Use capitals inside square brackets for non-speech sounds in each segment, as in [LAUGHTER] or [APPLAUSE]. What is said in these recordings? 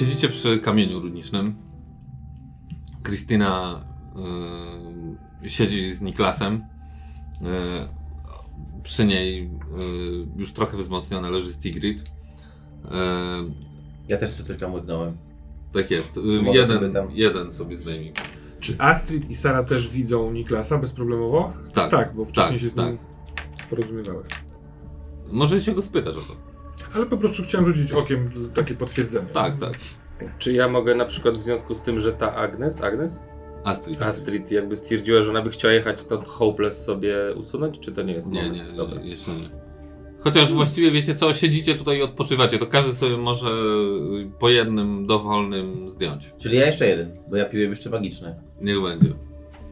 Siedzicie przy kamieniu runicznym. Krystyna y, siedzi z Niklasem. Y, przy niej y, już trochę wzmocniona leży Sigrid. Y, Ja też coś tam łyknąłem. tak jest. Mogę jeden, sobie tam- jeden sobie zdejmij. Czy Astrid i Sara też widzą Niklasa bezproblemowo? Tak. Tak, bo wcześniej Tak, się z nim porozumiewały. Możecie się go spytać o to. Ale po prostu chciałem rzucić okiem takie potwierdzenie. Tak, tak. Czy ja mogę na przykład w związku z tym, że ta Agnes, Agnes? Astrid. Astrid jakby stwierdziła, że ona by chciała jechać to Hopeless sobie usunąć, czy to nie jest Nie, moment? nie, Dobra. nie, jeszcze nie. Chociaż właściwie wiecie co, siedzicie tutaj i odpoczywacie, to każdy sobie może po jednym dowolnym zdjąć. Czyli ja jeszcze jeden, bo ja piłem jeszcze magiczne. Niech będzie.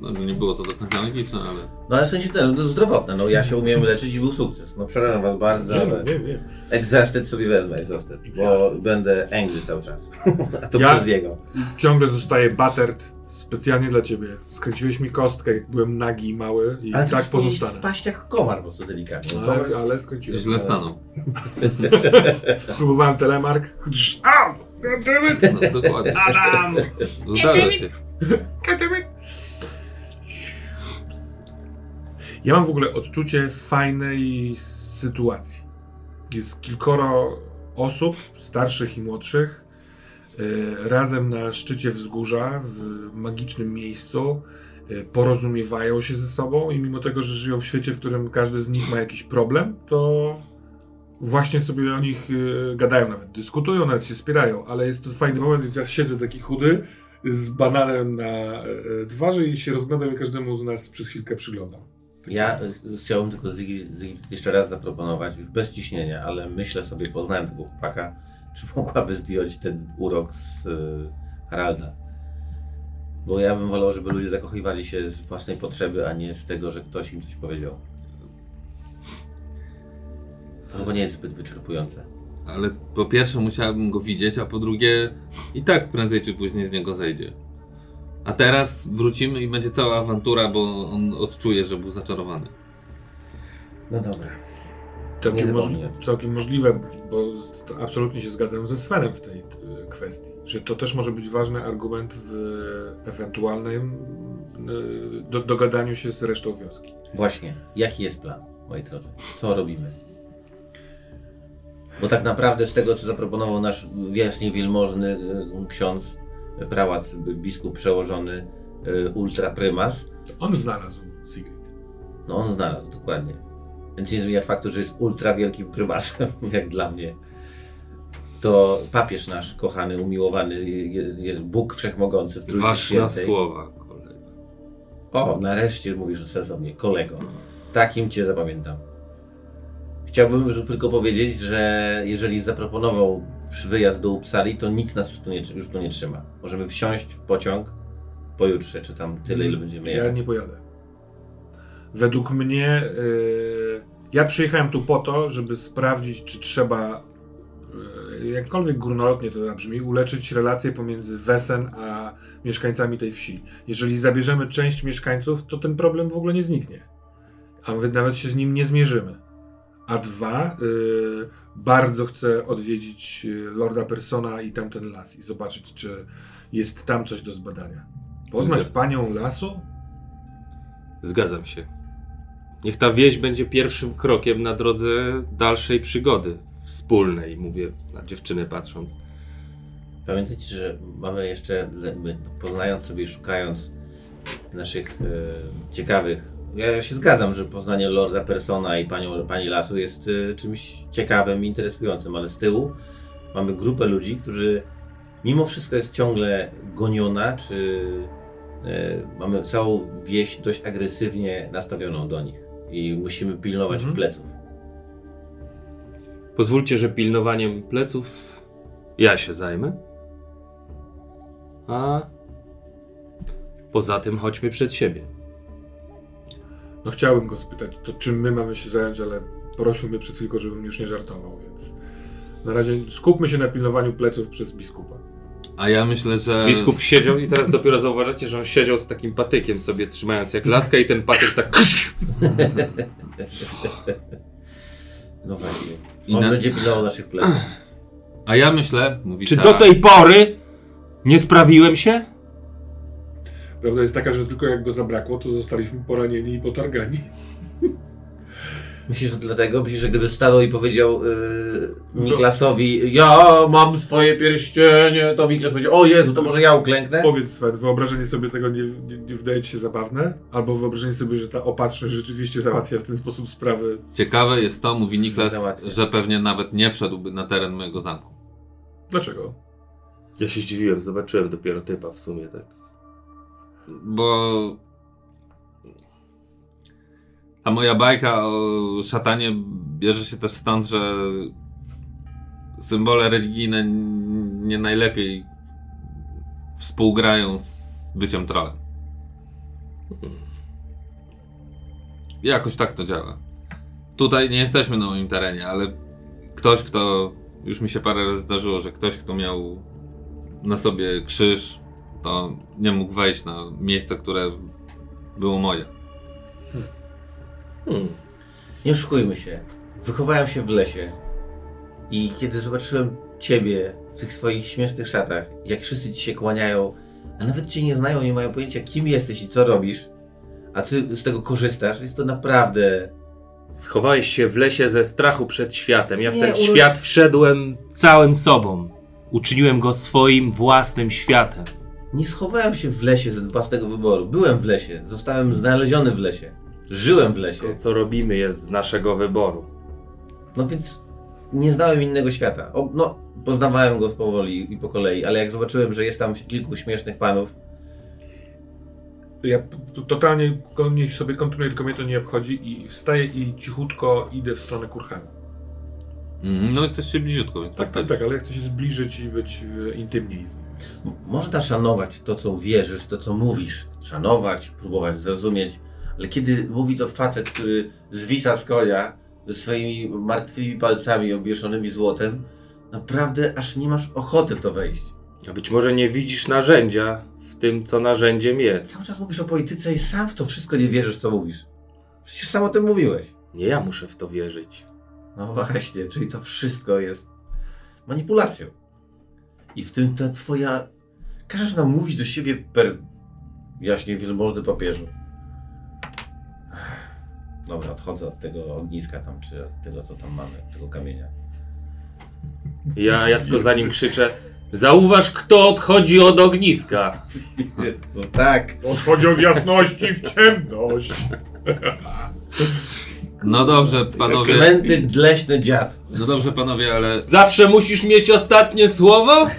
No, nie było to tak naprawdę magiczne, ale... No ale w sensie ten, no, zdrowotne, no ja się umiem leczyć i był sukces. No przepraszam was bardzo, Nie, ale nie, nie. Exhausted sobie wezmę, Exhausted, bo Exhausted. będę angry cały czas. [LAUGHS] A to Ja- przez jego. Ciągle zostaje battered specjalnie dla ciebie. Skręciłeś mi kostkę, jak byłem nagi i mały i Ale tak ty powinieneś pozostanę. spaść jak komar po prostu delikatnie. Ale, ale skręciłem. Źle stanął. [LAUGHS] Próbowałem telemark. Au! Goddammit! No, dokładnie. Adam! Zdarza się. Goddammit! Ja mam w ogóle odczucie fajnej sytuacji. Jest kilkoro osób, starszych i młodszych, e, razem na szczycie wzgórza, w magicznym miejscu, e, porozumiewają się ze sobą i mimo tego, że żyją w świecie, w którym każdy z nich ma jakiś problem, to właśnie sobie o nich e, gadają, nawet dyskutują, nawet się spierają, ale jest to fajny moment, więc ja siedzę taki chudy z bananem na twarzy i się rozglądam i każdemu z nas przez chwilkę przyglądam. Ja chciałbym tylko Ziggy jeszcze raz zaproponować, już bez ciśnienia, ale myślę sobie, poznałem tego chłopaka, czy mogłaby zdjąć ten urok z y, Haralda. Bo ja bym wolał, żeby ludzie zakochiwali się z własnej potrzeby, a nie z tego, że ktoś im coś powiedział. To chyba nie jest zbyt wyczerpujące. Ale po pierwsze musiałbym go widzieć, a po drugie i tak prędzej czy później z niego zejdzie. A teraz wrócimy i będzie cała awantura, bo on odczuje, że był zaczarowany. No dobra. Całkiem, Nie moż, zapomnę. całkiem możliwe, bo absolutnie się zgadzam ze Svenem w tej y, kwestii, że to też może być ważny argument w ewentualnym y, do, dogadaniu się z resztą wioski. Właśnie, jaki jest plan, moi drodzy? Co robimy? Bo tak naprawdę z tego, co zaproponował nasz wielmożny y, ksiądz, prałat, biskup przełożony, y, ultra prymas, On znalazł Sigrid. no on znalazł, dokładnie. Więc nie zmienia faktu, że jest ultra wielkim prymasem, [LAUGHS] jak dla mnie. To papież nasz kochany, umiłowany, Bóg Wszechmogący w Trójcy Ważne Świętej. słowa, kolega. O, nareszcie mówisz sensownie, kolego. Takim cię zapamiętam. Chciałbym tylko powiedzieć, że jeżeli zaproponował wyjazd do Uppsali, to nic nas już tu nie, już tu nie trzyma. Możemy wsiąść w pociąg pojutrze, czy tam tyle, ile będziemy Ja jechać. nie pojadę. Według mnie, y, ja przyjechałem tu po to, żeby sprawdzić, czy trzeba, y, jakkolwiek górnolotnie to zabrzmi, uleczyć relacje pomiędzy Wesen a mieszkańcami tej wsi. Jeżeli zabierzemy część mieszkańców, to ten problem w ogóle nie zniknie. A nawet, nawet się z nim nie zmierzymy. A dwa, y, bardzo chcę odwiedzić y, Lorda Persona i tamten las i zobaczyć, czy jest tam coś do zbadania. Poznać Zgadzam. panią lasu? Zgadzam się. Niech ta wieś będzie pierwszym krokiem na drodze dalszej przygody wspólnej, mówię na dziewczynę patrząc. Pamiętajcie, że mamy jeszcze, poznając sobie i szukając naszych e, ciekawych. Ja się zgadzam, że poznanie Lorda Persona i panią, pani Lasu jest e, czymś ciekawym i interesującym, ale z tyłu mamy grupę ludzi, którzy mimo wszystko jest ciągle goniona, czy e, mamy całą wieś dość agresywnie nastawioną do nich i musimy pilnować Mhm. pleców. Pozwólcie, że pilnowaniem pleców ja się zajmę. A poza tym chodźmy przed siebie. No chciałbym go spytać, to czym my mamy się zająć, ale prosił mnie przed chwilką, żebym już nie żartował, więc na razie skupmy się na pilnowaniu pleców przez biskupa. A ja myślę, że... Biskup siedział i teraz dopiero zauważacie, że on siedział z takim patykiem sobie trzymając jak laska i ten patyk tak No właśnie. I On na- będzie pilnował naszych pleców. A ja myślę, mówi Czy Sara, do tej pory nie sprawiłem się? Prawda jest taka, że tylko jak go zabrakło, to zostaliśmy poranieni i potargani. [LAUGHS] Myślisz, że dlatego? Myślisz, że gdyby stanął i powiedział yy, Niklasowi ja mam swoje pierścienie, to Niklas powiedział, o Jezu, to może ja uklęknę? Powiedz Sven, wyobrażenie sobie tego nie, nie, nie wydaje ci się zabawne? Albo wyobrażenie sobie, że ta opatrzność rzeczywiście załatwia w ten sposób sprawy. Ciekawe jest to, mówi Niklas, że pewnie nawet nie wszedłby na teren mojego zamku. Dlaczego? Ja się zdziwiłem, zobaczyłem dopiero typa w sumie, tak. Bo ta moja bajka o szatanie bierze się też stąd, że symbole religijne nie najlepiej współgrają z byciem trolem. Jakoś tak to działa. Tutaj nie jesteśmy na moim terenie, ale ktoś, kto. Już mi się parę razy zdarzyło, że ktoś, kto miał na sobie krzyż, to nie mógł wejść na miejsce, które było moje. Hmm. Nie oszukujmy się. Wychowałem się w lesie i kiedy zobaczyłem ciebie w tych swoich śmiesznych szatach, jak wszyscy ci się kłaniają, a nawet cię nie znają, nie mają pojęcia kim jesteś i co robisz, a ty z tego korzystasz, jest to naprawdę... Schowałeś się w lesie ze strachu przed światem. Ja w Nie, ten świat wszedłem całym sobą. Uczyniłem go swoim własnym światem. Nie schowałem się w lesie ze własnego wyboru. Byłem w lesie, zostałem znaleziony w lesie. Żyłem w lesie. Wszystko, co robimy, jest z naszego wyboru. No więc nie znałem innego świata. O, no, poznawałem go powoli i po kolei, ale jak zobaczyłem, że jest tam kilku śmiesznych panów, Ja totalnie kon- niech sobie kontynuuję, tylko mnie to nie obchodzi i wstaję i cichutko idę w stronę kurhanu. Mhm, No jesteście bliziutko, więc Tak, tak, tak, ale ja chcę się zbliżyć i być e, intymniej z nim. Można szanować to, co wierzysz, to, co mówisz. Szanować, próbować zrozumieć, ale kiedy mówi to facet, który zwisa z konia ze swoimi martwymi palcami obieszonymi złotem, naprawdę aż nie masz ochoty w to wejść. A być może nie widzisz narzędzia w tym, co narzędziem jest. Cały czas mówisz o polityce i sam w to wszystko nie wierzysz, co mówisz. Przecież sam o tym mówiłeś. Nie ja muszę w to wierzyć. No właśnie, czyli to wszystko jest manipulacją. I w tym ta twoja... Każesz nam mówić do siebie per... jaśnie wielmożny papieżu. Dobra, odchodzę od tego ogniska tam, czy od tego, co tam mamy, tego kamienia. Ja, ja tylko za nim krzyczę. Zauważ, kto odchodzi od ogniska. Jezu, tak. Odchodzi od jasności w ciemność. No dobrze, panowie. Kręty, leśny dziad. No dobrze, panowie, ale Zawsze musisz mieć ostatnie słowo?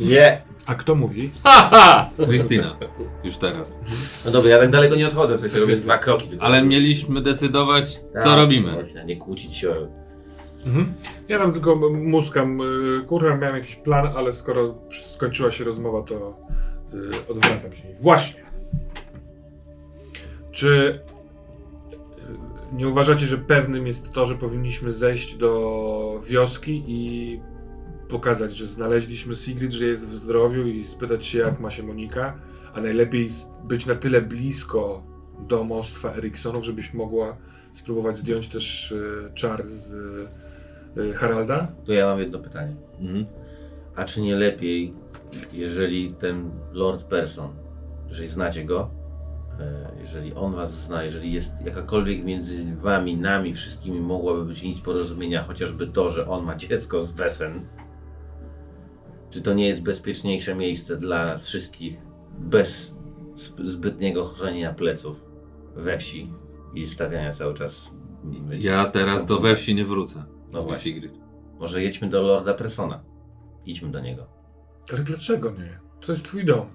Nie. A kto mówi? Haha! Krystyna, już teraz. No dobra, ja tak daleko nie odchodzę, w sensie robię dwa kroki. tylko. Ale mieliśmy decydować, co Tak, robimy. Można nie kłócić się o... Mhm. Ja tam tylko muskam y, kurhan, miałem jakiś plan, ale skoro skończyła się rozmowa, to y, odwracam się. Właśnie. Czy y, nie uważacie, że pewnym jest to, że powinniśmy zejść do wioski i pokazać, że znaleźliśmy Sigrid, że jest w zdrowiu i spytać się, jak ma się Monika, a najlepiej być na tyle blisko domostwa Eriksonów, żebyś mogła spróbować zdjąć też y, czar z y, Haralda? To ja mam jedno pytanie. Mhm. A czy nie lepiej, jeżeli ten Lord Person, jeżeli znacie go, e, jeżeli on was zna, jeżeli jest jakakolwiek między wami, nami, wszystkimi mogłaby być nic porozumienia, chociażby to, że on ma dziecko z Wesen, czy to nie jest bezpieczniejsze miejsce dla wszystkich bez zb- zbytniego chronienia pleców we wsi i stawiania cały czas... wiecie, Ja teraz do we wsi nie wrócę. No właśnie. Sigrid. Może jedźmy do Lorda Persona. Idźmy do niego. Ale dlaczego nie? To jest twój dom.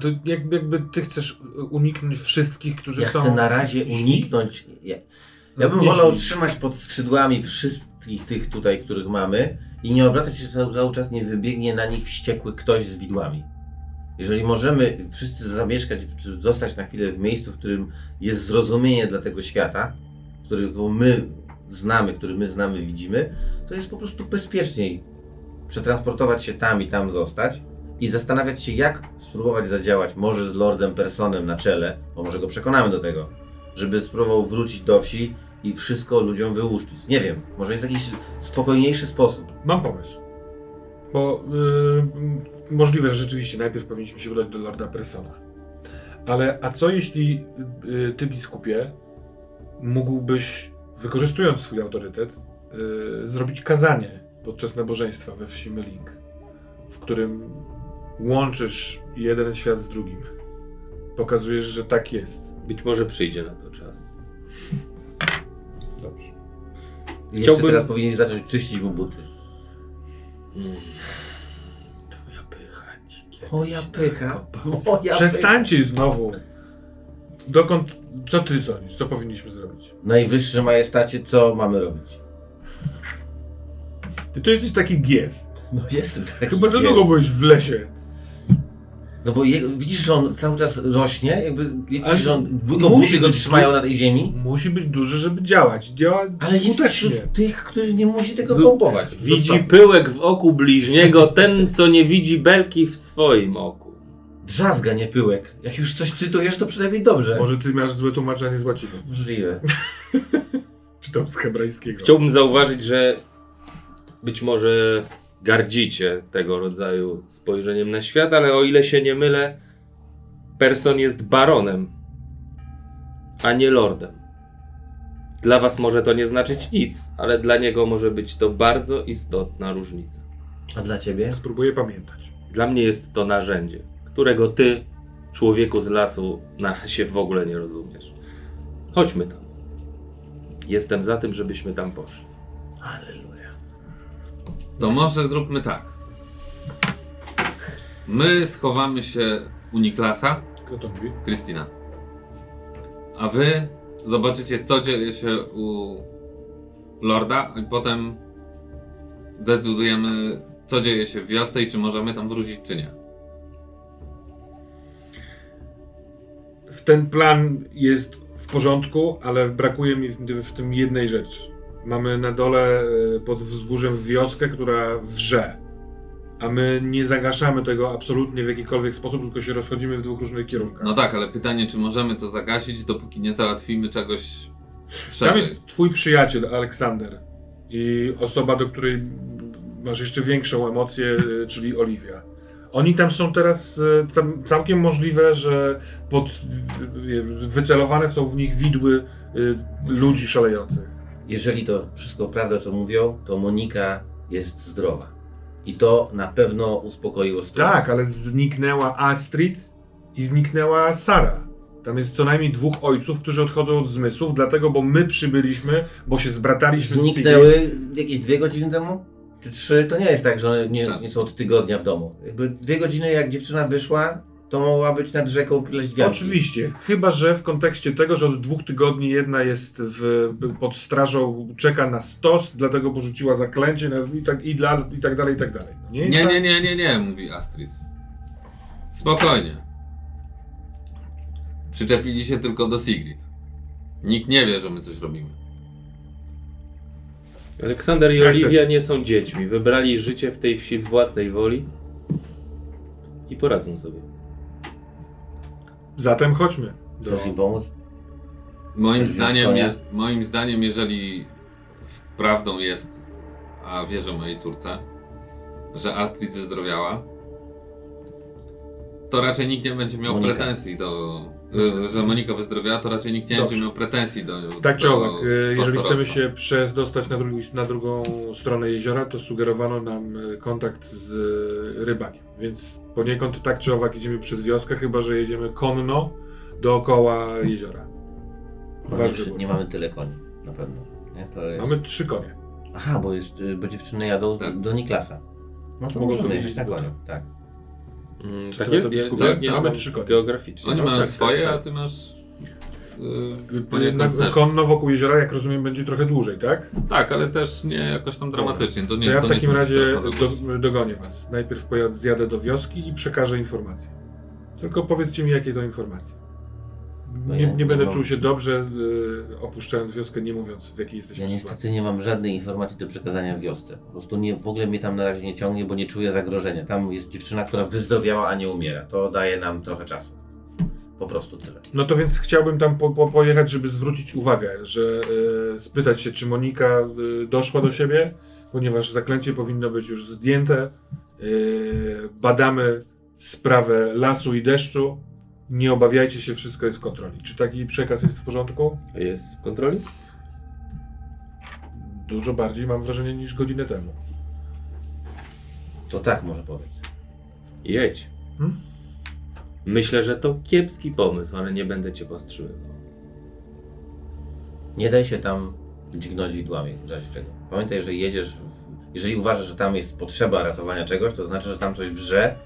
To jakby, jakby ty chcesz uniknąć wszystkich, którzy Ja są... chcę na razie uniknąć. Ja, ja bym Nie wolał trzymać pod skrzydłami wszystkich tych tutaj, których mamy i nie obracać się cały, cały czas, nie wybiegnie na nich wściekły ktoś z widłami. Jeżeli możemy wszyscy zamieszkać, zostać na chwilę w miejscu, w którym jest zrozumienie dla tego świata, którego my znamy, który my znamy, widzimy, to jest po prostu bezpieczniej przetransportować się tam i tam zostać i zastanawiać się, jak spróbować zadziałać, może z Lordem Personem na czele, bo może go przekonamy do tego, żeby spróbował wrócić do wsi i wszystko ludziom wyłuszczyć. Nie wiem, może jest jakiś spokojniejszy sposób. Mam pomysł. Bo y, możliwe, że rzeczywiście najpierw powinniśmy się udać do Lorda Pressona. Ale a co jeśli y, ty, biskupie, mógłbyś, wykorzystując swój autorytet, y, zrobić kazanie podczas nabożeństwa we wsi Meling, w którym łączysz jeden świat z drugim. Pokazujesz, że tak jest. Być może przyjdzie na to czas. Dobrze. Jeszcze Chciałbym- teraz powinien zacząć czyścić mu buty. Mm. Twoja pycha ci kiedyś Moja pycha. Moja Przestańcie znowu. Dokąd, co ty sądzisz? Co powinniśmy zrobić? pycha. Najwyższy majestacie, co mamy robić? Ty to jesteś taki gies. No jestem taki. Chyba za długo byłeś w lesie. No bo je, widzisz, że on cały czas rośnie, jakby Ale widzisz, że on, musi go buty go trzymają na tej ziemi. Musi być duży, żeby działać. Działa Ale jest skutecznie. wśród tych, którzy nie musi tego Z- pompować. Widzi pyłek w oku bliźniego, ten co nie widzi belki w swoim oku. Drzazga, nie pyłek. Jak już coś cytujesz, to przynajmniej dobrze. Może ty masz złe tłumaczenie z łaciny. Możliwe. [LAUGHS] Czy tam z hebrajskiego. Chciałbym zauważyć, że być może gardzicie tego rodzaju spojrzeniem na świat, ale o ile się nie mylę, Person jest baronem, a nie lordem. Dla was może to nie znaczyć nic, ale dla niego może być to bardzo istotna różnica. A dla ciebie? Spróbuję pamiętać. Dla mnie jest to narzędzie, którego ty, człowieku z lasu, na się w ogóle nie rozumiesz. Chodźmy tam. Jestem za tym, żebyśmy tam poszli. Aleluja. To może zróbmy tak. My schowamy się u Niklasa, Kto to mówi? Kristina. A wy zobaczycie, co dzieje się u Lorda, i potem zdecydujemy, co dzieje się w wiosce i czy możemy tam wrócić, czy nie. W ten plan jest w porządku, ale brakuje mi w, w tym jednej rzeczy. Mamy na dole e, pod wzgórzem wioskę, która wrze. A my nie zagaszamy tego absolutnie w jakikolwiek sposób, tylko się rozchodzimy w dwóch różnych kierunkach. No tak, ale pytanie, czy możemy to zagasić, dopóki nie załatwimy czegoś Tam szerzej. jest twój przyjaciel Aleksander i osoba, do której masz jeszcze większą emocję, y, czyli Oliwia. Oni tam są teraz cał- całkiem możliwe, że pod, wycelowane są w nich widły ludzi szalejących. Jeżeli to wszystko prawda, co mówią, to Monika jest zdrowa. I to na pewno uspokoiło stronę. Tak, ale zniknęła Astrid i zniknęła Sara. Tam jest co najmniej dwóch ojców, którzy odchodzą od zmysłów, dlatego, bo my przybyliśmy, bo się zbrataliśmy z Sigrid. Zniknęły jakieś dwie godziny temu? Czy trzy? To nie jest tak, że one nie, Tak. nie są od tygodnia w domu. Jakby dwie godziny jak dziewczyna wyszła, to mogła być nad rzeką wiatr. Oczywiście, chyba że w kontekście tego, że od dwóch tygodni jedna jest w, pod strażą, czeka na stos, dlatego porzuciła zaklęcie no i tak, i, dla, i tak dalej, i tak dalej. Nie, Nie, tak? nie, nie, nie, nie, mówi Astrid. Spokojnie. Przyczepili się tylko do Sigrid. Nikt nie wie, że my coś robimy. Aleksander i Tak, Oliwia nie są dziećmi. Wybrali życie w tej wsi z własnej woli i poradzą sobie. Zatem chodźmy. Do... Chcesz im pomóc? Moim Chcesz zdaniem, je, moim zdaniem, jeżeli w- prawdą jest, a wierzę mojej córce, że Astrid wyzdrowiała, to raczej nikt nie będzie miał Monika. pretensji do. Y, że Monika wyzdrowiała, to raczej nikt nie Dobrze. będzie miał pretensji do. Tak czy owak, y, jeżeli chcemy się przedostać na, drugi, na drugą stronę jeziora, to sugerowano nam y, kontakt z rybakiem. Więc poniekąd tak czy owak idziemy przez wioskę, chyba że jedziemy konno dookoła jeziora. Wasz nie, mamy tyle koni, na pewno. Nie? To jest... Mamy trzy konie. Aha, bo, jest, bo dziewczyny jadą Tak. do Niklasa. No to Mogą możemy sobie jechać na koniu, tak. Mm, Czy tak to jest? biskupie? tak, nie Mamy konie. Geograficznie. Oni no, mają tak, swoje, tak, a tak. ty masz. Yy, też. konno wokół jeziora, jak rozumiem, będzie trochę dłużej, tak? Tak, ale też nie jakoś tam dramatycznie. To nie, to ja w to takim razie do, dogonię was. Najpierw pojad, zjadę do wioski i przekażę informacje. Tylko powiedzcie mi, jakie to informacje. No Nie, nie nie będę mam- czuł się dobrze, y, opuszczając wioskę, nie mówiąc, w jakiej jesteśmy Ja sytuacji. niestety nie mam żadnej informacji do przekazania w wiosce. Po prostu nie, w ogóle mnie tam na razie nie ciągnie, bo nie czuję zagrożenia. Tam jest dziewczyna, która wyzdrowiała, a nie umiera. To daje nam trochę czasu. Po prostu tyle. No to więc chciałbym tam po, po, pojechać, żeby zwrócić uwagę, że y, spytać się, czy Monika y, doszła do siebie, ponieważ zaklęcie powinno być już zdjęte Yy, badamy sprawę lasu i deszczu. Nie obawiajcie się, wszystko jest w kontroli. Czy taki przekaz jest w porządku? Jest w kontroli? Dużo bardziej mam wrażenie niż godzinę temu. To tak może powiedz. Jedź. Hmm? Myślę, że to kiepski pomysł, ale nie będę cię powstrzymywał. Nie daj się tam dźgnąć widłami, w razie czego. Pamiętaj, że jedziesz, w, jeżeli uważasz, że tam jest potrzeba ratowania czegoś, to znaczy, że tam coś wrze.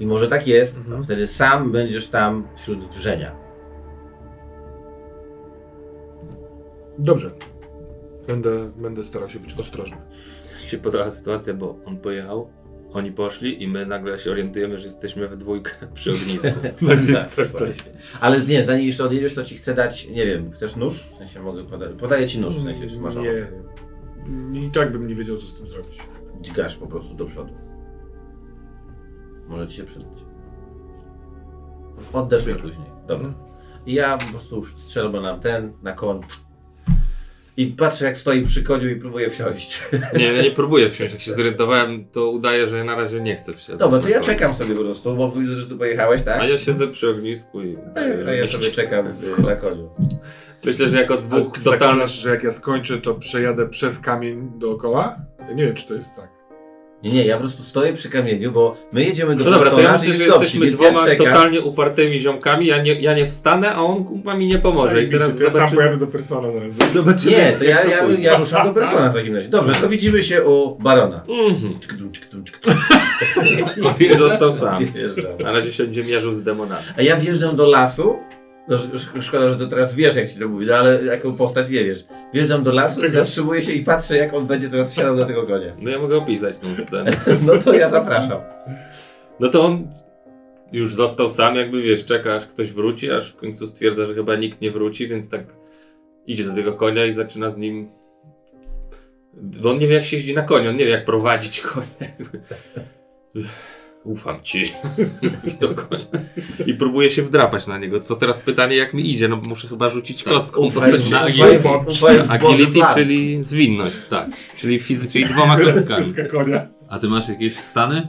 I może tak jest, Mhm. a wtedy sam będziesz tam wśród wrzenia. Dobrze. Będę, będę starał się być ostrożny. Mi się podoba sytuacja, bo on pojechał, oni poszli i my nagle się orientujemy, że jesteśmy we dwójkę [LAUGHS] przy ognisku. [LAUGHS] Tak, właśnie. Ale nie, zanim jeszcze odjedziesz, to ci chcę dać, nie wiem, chcesz nóż? W sensie mogę podać. Podaję ci nóż, w sensie, czy masz ochotę. Nie. I tak bym nie wiedział, co z tym zrobić. Dźgasz po prostu do przodu. Może ci się przydać. Oddasz mi później. Dobra. Mhm. I ja po prostu strzelam na ten, na koń. I patrzę jak stoi przy koniu i próbuję wsiąść. Nie, ja nie próbuję wsiąść. Jak się zorientowałem, to udaję, że na razie nie chcę wsiadać. Dobra, to ja czekam sobie po prostu, bo widzę, że tu pojechałeś, tak? A ja siedzę przy ognisku i... To ja, to ja sobie czekam y, na koniu. Myślę, że jako dwóch totalnych... że jak ja skończę, to przejadę przez kamień dookoła? Ja nie wiem, czy to jest tak. Nie, nie, ja po prostu stoję przy kamieniu, bo my jedziemy do No dobra, to ja myślę, że wsi, jesteśmy dwoma ja totalnie upartymi ziomkami. Ja nie, ja nie wstanę, a on kurwa mi nie pomoże. I teraz Zajebiście, to ja sam zobaczymy... pojadę do persona zaraz. [LAUGHS] zobaczymy Nie, to ja, ja, ja ruszam do persona w takim razie. Dobrze, to widzimy się u barona. Mhm. I został [LAUGHS] sam. Wjeżdżam. Na razie się będzie mierzył z demonami. A ja wjeżdżam do lasu. No, sz- szkoda, że to teraz wiesz, jak ci to mówi, no ale jaką postać nie wiesz. Wjeżdżam do lasu, i Czekaj. zatrzymuję się i patrzę, jak on będzie teraz wsiadał do tego konia. No ja mogę opisać tą scenę. [LAUGHS] No to ja zapraszam. No to on już został sam, jakby wiesz, czeka aż ktoś wróci, aż w końcu stwierdza, że chyba nikt nie wróci, więc tak idzie do tego konia i zaczyna z nim. Bo on nie wie, jak się jeździ na koniu, on nie wie, jak prowadzić konia. [LAUGHS] Ufam ci. [LAUGHS] I próbuje się wdrapać na niego. Co teraz pytanie, jak mi idzie? No muszę chyba rzucić kostką. Ufaj, bo to się- na ufaj, ufaj Boży Agility, czyli zwinność. Tak. Czyli fizy, czyli dwoma [LAUGHS] kostkami. A ty masz jakieś stany?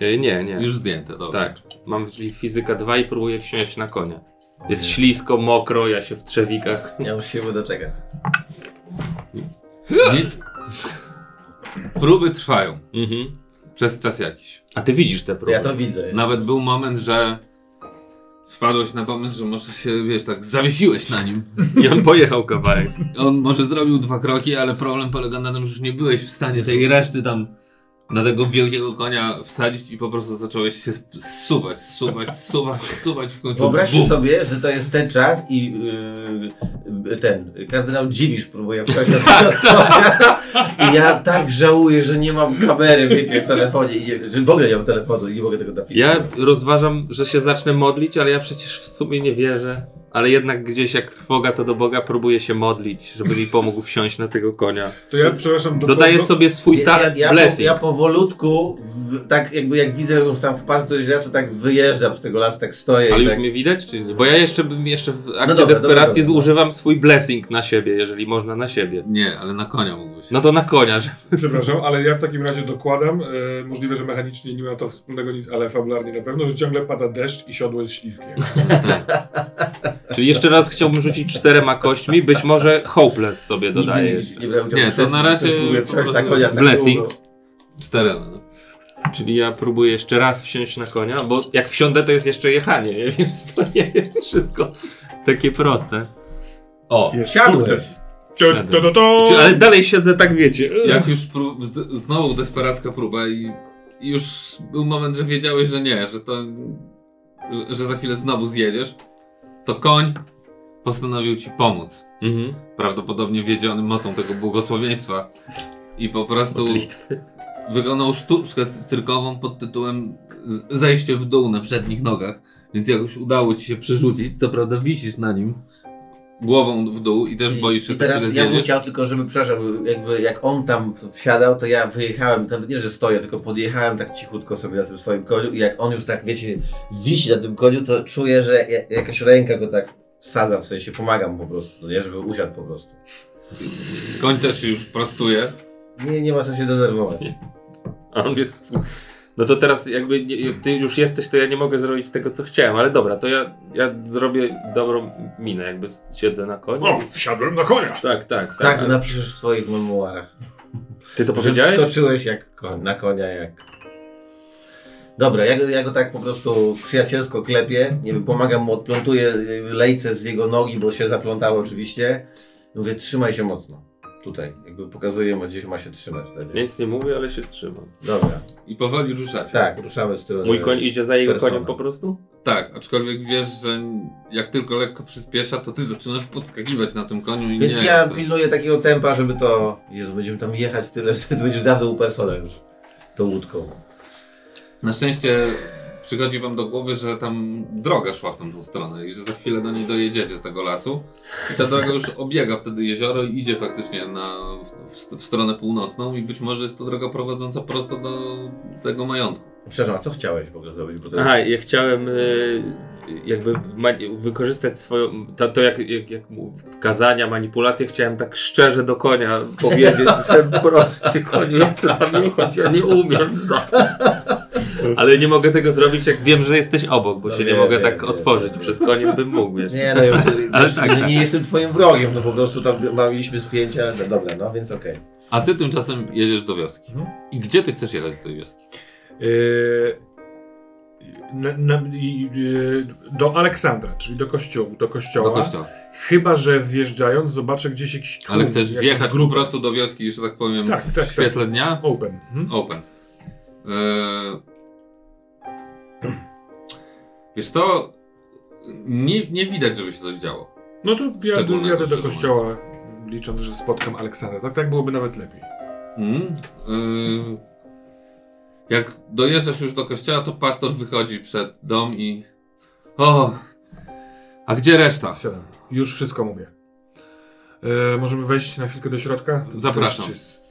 E, Nie, nie. Już zdjęte, dobrze. Tak, mam czyli fizyka 2 i próbuję wsiąść na konia. Jest ślisko, mokro, ja się w trzewikach. Ja muszę się doczekać. Nic. Próby trwają. Mhm. Przez czas jakiś. A ty widzisz te próby? Ja to widzę. Nawet był moment, że wpadłeś na pomysł, że może się, wiesz, tak zawiesiłeś na nim. I on pojechał kawałek. On może zrobił dwa kroki, ale problem polega na tym, że już nie byłeś w stanie tej reszty tam na tego wielkiego konia wsadzić i po prostu zacząłeś się zsuwać, zsuwać, [LAUGHS] zsuwać, zsuwać w końcu. Wyobraźcie bum. sobie, że to jest ten czas i yy, ten kardynał Dziwisz próbuje wstać na tego konia. I ja tak żałuję, że nie mam kamery, wiecie, w telefonie, i że w ogóle nie mam telefonu i nie mogę tego napisać. Ja rozważam, że się zacznę modlić, ale ja przecież w sumie nie wierzę. Ale jednak gdzieś jak trwoga to do Boga próbuję się modlić, żeby mi pomógł wsiąść na tego konia. To ja, przepraszam, do, Dodaję do, sobie swój talent ja, ja, po, blessing. ja powolutku, w, tak jakby jak widzę już tam wpadł ktoś z lasu, tak wyjeżdżam z tego lasu, tak stoję Ale i już tak... mnie widać, czy nie? Bo ja jeszcze bym jeszcze w akcie dobra, desperacji dobra, dobra. zużywam swój blessing na siebie, jeżeli można na siebie. Nie, ale na konia mógłbyś. No to na konia, że Przepraszam, ale ja w takim razie dokładam, e, możliwe, że mechanicznie nie ma to wspólnego nic, ale fabularnie na pewno, że ciągle pada deszcz i siodło jest śliskie. Czyli jeszcze raz chciałbym rzucić czterema kośćmi, być może hopeless sobie dodaję. Nigdy nie, nie, Nie, to na razie tak blessing. Cztery. No. Czyli ja próbuję jeszcze raz wsiąść na konia, bo jak wsiądę to jest jeszcze jechanie, nie? [LAUGHS] więc to nie jest wszystko takie proste. O, sukces. To, to, to, to. Ale dalej siedzę tak, wiecie. jak już znowu desperacka próba i, i już był moment, że wiedziałeś, że nie, że to, że, że za chwilę znowu zjedziesz, to koń postanowił ci pomóc. Mhm. Prawdopodobnie wiedziony mocą tego błogosławieństwa. I po prostu Modlitwy. wykonał sztuczkę cy- cyrkową pod tytułem zejście w dół na przednich nogach. Więc jakoś udało ci się przerzucić. Co prawda wisisz na nim głową w dół i też boisz się, I teraz ja bym chciał tylko, żeby, przepraszam, jakby jak on tam wsiadał, to ja wyjechałem, nawet nie, że stoję, tylko podjechałem tak cichutko sobie na tym swoim koniu i jak on już tak, wiecie, wisi na tym koniu, to czuję, że ja- jakaś ręka go tak wsadza, w sensie pomagam po prostu, nie, żeby usiadł po prostu. Koń też już prostuje. Nie, nie ma co się denerwować. A on jest... No to teraz jakby nie, jak ty już jesteś, to ja nie mogę zrobić tego, co chciałem, ale dobra, to ja, ja zrobię dobrą minę, jakby siedzę na koniu. O, wsiadłem na konia! Tak, tak, tak. Tak, ale- napiszesz w swoich memuarach. Ty to powiedziałeś? skoczyłeś jak koń, na konia jak... Dobra, ja, go- ja go tak po prostu przyjacielsko klepię, nie wiem, pomagam mu, odplątuję y, lejce z jego nogi, bo się zaplątało oczywiście. Mówię, trzymaj się mocno. Tutaj, jakby pokazuję mu, gdzieś ma się trzymać wtedy. Nic nie mówię, ale się trzymam. Dobra, I powoli ruszacie. tak, ruszamy w stronę... Mój koń idzie za jego persona. koniem po prostu? Tak, aczkolwiek wiesz, że jak tylko lekko przyspiesza, to ty zaczynasz podskakiwać na tym koniu i Więc nie ja jest to- pilnuję takiego tempa, żeby to... Jezu, będziemy tam jechać tyle, że ty [LAUGHS] będziesz dawno u persona już. Tą łódką. Na szczęście przychodzi wam do głowy, że tam droga szła w tamtą stronę i że za chwilę do niej dojedziecie z tego lasu. I ta droga już obiega wtedy jezioro i idzie faktycznie na, w, w, w stronę północną i być może jest to droga prowadząca prosto do tego majątku. Przepraszam, a co chciałeś w ogóle zrobić? Bo to Aha, ja chciałem y, jakby ma- wykorzystać swoją, to, to jak, jak, jak kazania, manipulacje, chciałem tak szczerze do konia powiedzieć, [LAUGHS] że proszę cię koniu, ja chcę tam jechać, ja nie umiem. Ale nie mogę tego zrobić, jak wiem, że jesteś obok, bo No się nie wiem, mogę wiem, tak wiem, otworzyć przed koniem, bym mógł, wiesz. Nie, no już, [LAUGHS] Ale tak, nie, tak. nie jestem twoim wrogiem, no po prostu tam mieliśmy spięcia, ale dobra, no więc okej. A ty tymczasem jedziesz do wioski. Mhm. I gdzie ty chcesz jechać do tej wioski? Yy, na, na, yy, do Aleksandra, czyli do kościołu, do kościoła. Do kościoła. Chyba, że wjeżdżając zobaczę gdzieś jakiś tłum, Ale chcesz wjechać po prostu do wioski, że tak powiem, Tak, w tak, świetle dnia? Open. Mhm. Open. Eee... Wiesz co? Nie, nie widać, żeby się coś działo. No to Szczególnego, jadę do kościoła, licząc, że spotkam Aleksandra. Tak, tak byłoby nawet lepiej. Mm. Eee... Jak dojeżdżasz już do kościoła, to pastor wychodzi przed dom i... O! A gdzie reszta? Siadam. Już wszystko mówię. E, możemy wejść na chwilkę do środka? Zapraszam. Jest...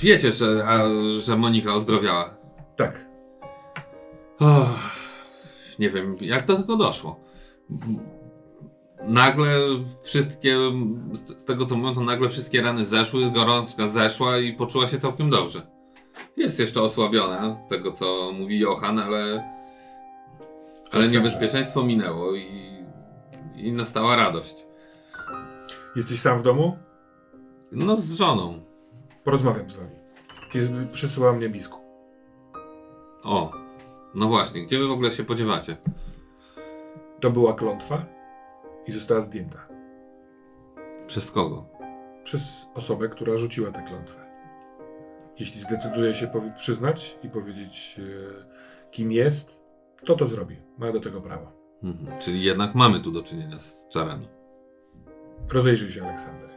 Wiecie, że, a, że Monika ozdrowiała. Tak. Och, nie wiem, jak do tego doszło. Nagle wszystkie, z z tego co mówią, to nagle wszystkie rany zeszły, gorączka zeszła i poczuła się całkiem dobrze. Jest jeszcze osłabiona, z tego co mówi Johan, ale, ale niebezpieczeństwo minęło i, i nastała radość. Jesteś sam w domu? No z żoną. Porozmawiam z wami. Jest, przysyła mnie biskup. O, no właśnie, gdzie wy w ogóle się podziewacie? To była klątwa i została zdjęta. Przez kogo? Przez osobę, która rzuciła tę klątwę. Jeśli zdecyduje się przyznać i powiedzieć, e, kim jest, to to zrobi. Ma do tego prawo. Mhm. Czyli jednak mamy tu do czynienia z czarami. Rozejrzyj się, Aleksander.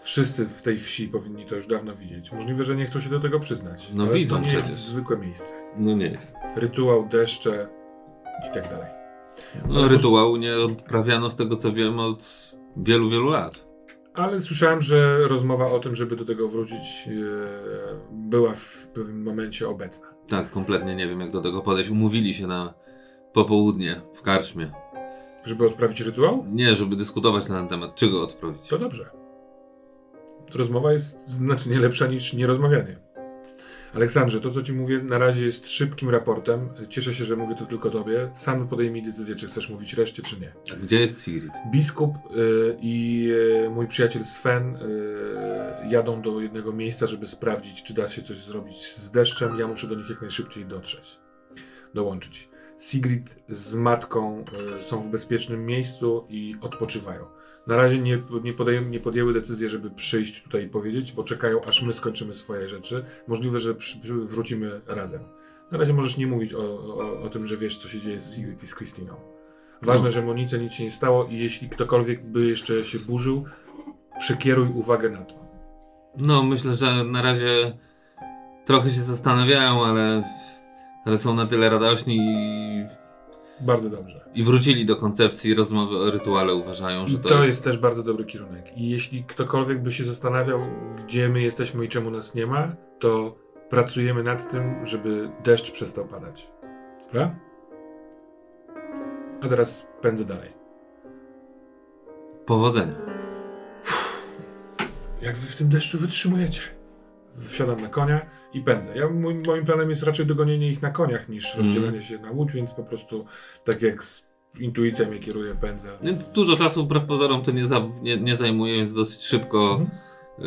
Wszyscy w tej wsi powinni to już dawno widzieć. Możliwe, że nie chcą się do tego przyznać. No ale widzą to nie przecież. jest zwykłe miejsce. No nie jest. Rytuał, deszcze i tak dalej. No, rytuału nie odprawiano z tego co wiem od wielu, wielu lat. Ale słyszałem, że rozmowa o tym, żeby do tego wrócić, e, była w pewnym momencie obecna. Tak, kompletnie nie wiem jak do tego podejść. Umówili się na popołudnie w karczmie. Żeby odprawić rytuał? Nie, żeby dyskutować na ten temat, czy go odprawić. To dobrze. Rozmowa jest znacznie lepsza niż nierozmawianie. Aleksandrze, to co ci mówię na razie jest szybkim raportem. Cieszę się, że mówię to tylko tobie. Sam podejmij decyzję, czy chcesz mówić reszcie, czy nie. A Gdzie jest Sigrid? Biskup y, i y, mój przyjaciel Sven y, jadą do jednego miejsca, żeby sprawdzić, czy da się coś zrobić z deszczem. Ja muszę do nich jak najszybciej dotrzeć, dołączyć. Sigrid z matką są w bezpiecznym miejscu i odpoczywają. Na razie nie, nie, podejm- nie podjęły decyzji, żeby przyjść tutaj i powiedzieć, bo czekają, aż my skończymy swoje rzeczy. Możliwe, że przy, wrócimy razem. Na razie możesz nie mówić o, o, o tym, że wiesz, co się dzieje z Sigrid i z Christiną. Ważne, że Monice nic się nie stało i jeśli ktokolwiek by jeszcze się burzył, przekieruj uwagę na to. No, myślę, że na razie trochę się zastanawiają, ale, ale są na tyle radośni i, Bardzo dobrze. i wrócili do koncepcji rozmowy o rytuale. Uważają, że to, to jest... jest też bardzo dobry kierunek. I jeśli ktokolwiek by się zastanawiał, gdzie my jesteśmy i czemu nas nie ma, to pracujemy nad tym, żeby deszcz przestał padać. Dobra? A teraz pędzę dalej. powodzenia. Jak wy w tym deszczu wytrzymujecie? Wsiadam na konia i pędzę. Ja, mój, moim planem jest raczej dogonienie ich na koniach niż Mhm. rozdzielenie się na łódź, więc po prostu tak jak z intuicją mnie kieruję, pędzę. Więc dużo czasu wbrew pozorom to nie, za, nie, nie zajmuje, więc dosyć szybko y,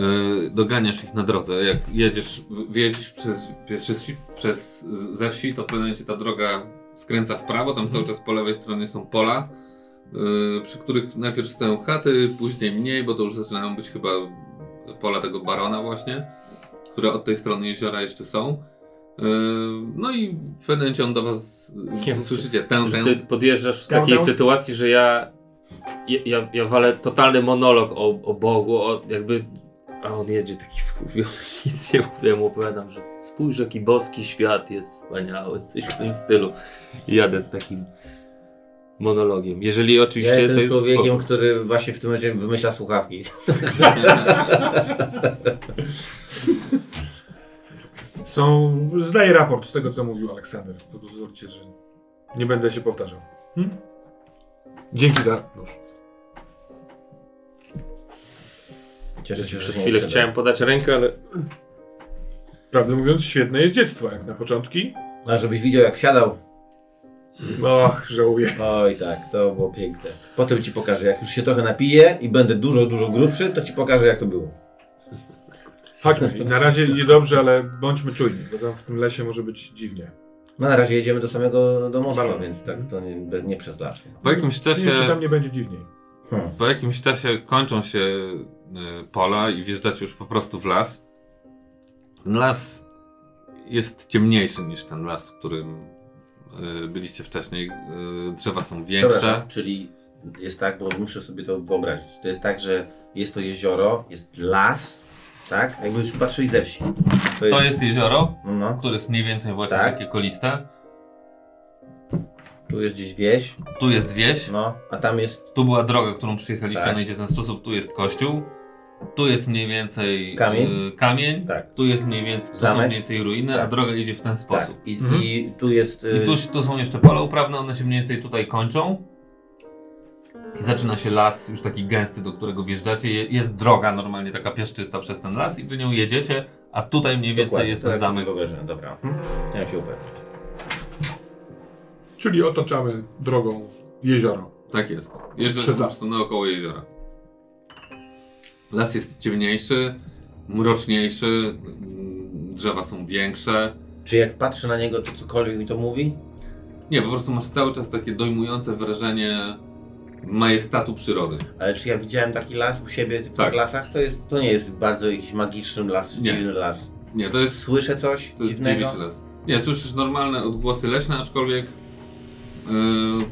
doganiasz ich na drodze. Jak jedziesz, wjeździsz przez, przez, przez ze wsi, to w pewnym momencie ta droga skręca w prawo, tam cały czas po lewej stronie są pola, y, przy których najpierw stoją chaty, później mniej, bo to już zaczynają być chyba pola tego barona właśnie, które od tej strony jeziora jeszcze są. Y, No i w pewnym momencie on do was, y, Nie, słyszycie tę, tę, ty podjeżdżasz w takiej tam. sytuacji, że ja, ja, ja, walę totalny monolog o, o Bogu, o jakby, a on jedzie taki wkurwiony, [LAUGHS] nic nie mówię, mu opowiadam, że spójrz jaki boski świat jest wspaniały, coś w tym stylu. I jadę z takim monologiem. Jeżeli Ja oczywiście to jestem jest człowiekiem, spoko. który właśnie w tym momencie wymyśla słuchawki. [LAUGHS] Są, zdaję raport z tego, co mówił Aleksander. To pozwólcie, że nie będę się powtarzał. Hmm? Dzięki za nóż. Cieszę się, że Przez chwilę chciałem podać rękę, ale Prawdę mówiąc, świetne jest dziecko, jak na początki. A żebyś widział jak wsiadał. Och, żałuję. Oj tak, to było piękne. Potem ci pokażę, jak już się trochę napiję i będę dużo, dużo grubszy, to ci pokażę jak to było. Chodźmy. I na razie idzie dobrze, ale bądźmy czujni, bo tam w tym lesie może być dziwnie. No na razie jedziemy do samego domostwa, Balon. więc tak, to nie, nie przez las. po jakimś Nie wiem, czy czasie... tam nie będzie dziwniej. Hmm. Po jakimś czasie kończą się y, pola i wjeżdżacie już po prostu w las. Ten las jest ciemniejszy niż ten las, w którym byliście wcześniej. Y, drzewa są większe. Czyli jest tak, bo muszę sobie to wyobrazić. To jest tak, że jest to jezioro, jest las, tak? Jakbyśmy patrzyli ze wsi. To jest, To jest jezioro, No, no. które jest mniej więcej właśnie Tak. takie koliste. Tu jest gdzieś wieś, Tu jest wieś. no, a tam jest Tu była droga, którą przyjechaliście, Tak. ona idzie w ten sposób. Tu jest kościół. Tu jest mniej więcej Kamień. y, kamień. Tak. Tu jest mniej więcej, to są mniej więcej ruiny, a Tak. droga idzie w ten tak. sposób. I, Mhm. I tu jest. y, I tu, tu są jeszcze pola uprawne, one się mniej więcej tutaj kończą. I zaczyna się las już taki gęsty, do którego wjeżdżacie. Je- Jest droga normalnie taka piaszczysta przez ten las i wy nią jedziecie, a tutaj mniej więcej Dokładnie, jest ten tak zamek. wyobrażam, dobra. Hmm. Chciałem się upewnić. Czyli otaczamy drogą jezioro. Tak jest. Jeżdżasz po prostu naokoło jeziora. Las jest ciemniejszy, mroczniejszy, mm, drzewa są większe. Czy jak patrzę na niego, to cokolwiek mi to mówi? Nie, po prostu masz cały czas takie dojmujące wrażenie majestatu przyrody. Ale czy ja widziałem taki las u siebie w Tak. tych lasach? To, jest, to nie jest bardzo jakiś magiczny las, czy Nie. dziwny las. Nie, to jest Słyszę coś To jest dziwnego? dziewiczy las. Nie, słyszysz normalne odgłosy leśne, aczkolwiek yy,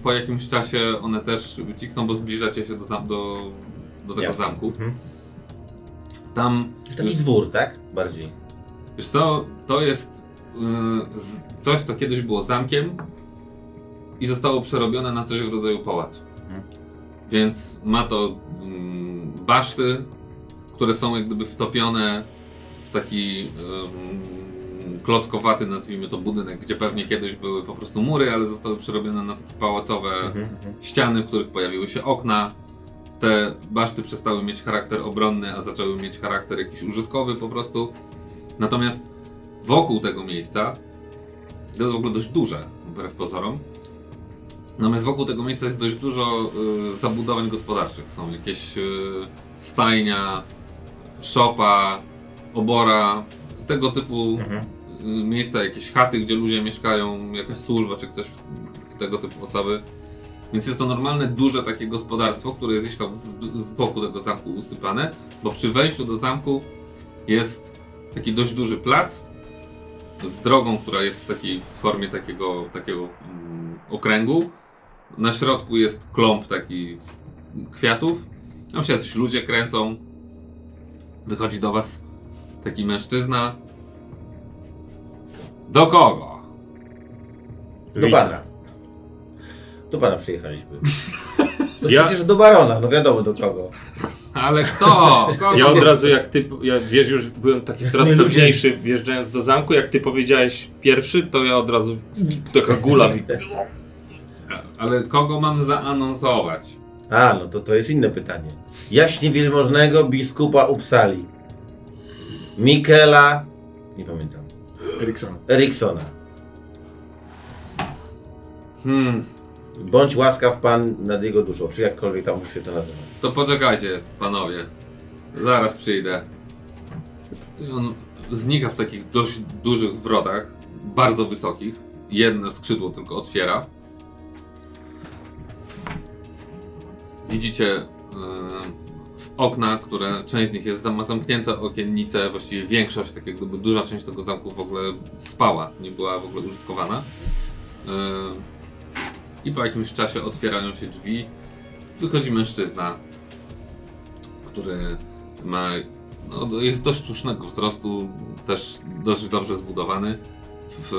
po jakimś czasie one też wycikną, bo zbliżacie się do, zam- do, do tego Jasne. zamku. Mhm. Tam, Jest taki dwór, tak? Bardziej. wiesz co, to jest yy, coś, co kiedyś było zamkiem i zostało przerobione na coś w rodzaju pałacu. Mhm. Więc ma to mm, baszty, które są jak gdyby wtopione w taki ym, klockowaty, nazwijmy to, budynek, gdzie pewnie kiedyś były po prostu mury, ale zostały przerobione na takie pałacowe mhm. ściany, w których pojawiły się okna. Te baszty przestały mieć charakter obronny, a zaczęły mieć charakter jakiś użytkowy po prostu. Natomiast wokół tego miejsca, to jest w ogóle dość duże, wbrew pozorom, natomiast wokół tego miejsca jest dość dużo y, zabudowań gospodarczych. Są jakieś y, stajnia, szopa, obora, tego typu Mhm. y, miejsca, jakieś chaty, gdzie ludzie mieszkają, jakaś służba, czy ktoś, tego typu osoby. Więc jest to normalne, duże takie gospodarstwo, które jest gdzieś tam z, z boku tego zamku usypane, bo przy wejściu do zamku jest taki dość duży plac z drogą, która jest w takiej formie takiego, takiego mm, okręgu. Na środku jest klomp taki z kwiatów. Tam się ludzie kręcą. Wychodzi do was taki mężczyzna. Do kogo? Do pana. Do pana przyjechaliśmy. No [LAUGHS] Ja- przecież do barona, no wiadomo do kogo. Ale kto? Kogo? Ja od razu jak ty, ja, wiesz, już byłem taki coraz My ludzie- pewniejszy wjeżdżając do zamku, jak ty powiedziałeś pierwszy, to ja od razu taka gula mi. Ale kogo mam zaanonsować? A, no to to jest inne pytanie. Jaśnie wielmożnego biskupa Upsali. Mikela, nie pamiętam, Eriksona. Eriksona. Hmm, Bądź łaskaw pan nad jego duszą, czy jakkolwiek tam się to nazywa. to poczekajcie, panowie. Zaraz przyjdę. On znika w takich dość dużych wrotach, bardzo wysokich. Jedno skrzydło tylko otwiera. Widzicie yy, w okna, które część z nich jest zam- zamknięte, okiennice, właściwie większość, tak jak gdyby duża część tego zamku w ogóle spała, nie była w ogóle użytkowana. Yy, I po jakimś czasie otwierają się drzwi. Wychodzi mężczyzna, który ma, no, jest dość słusznego wzrostu, też dość dobrze zbudowany. W,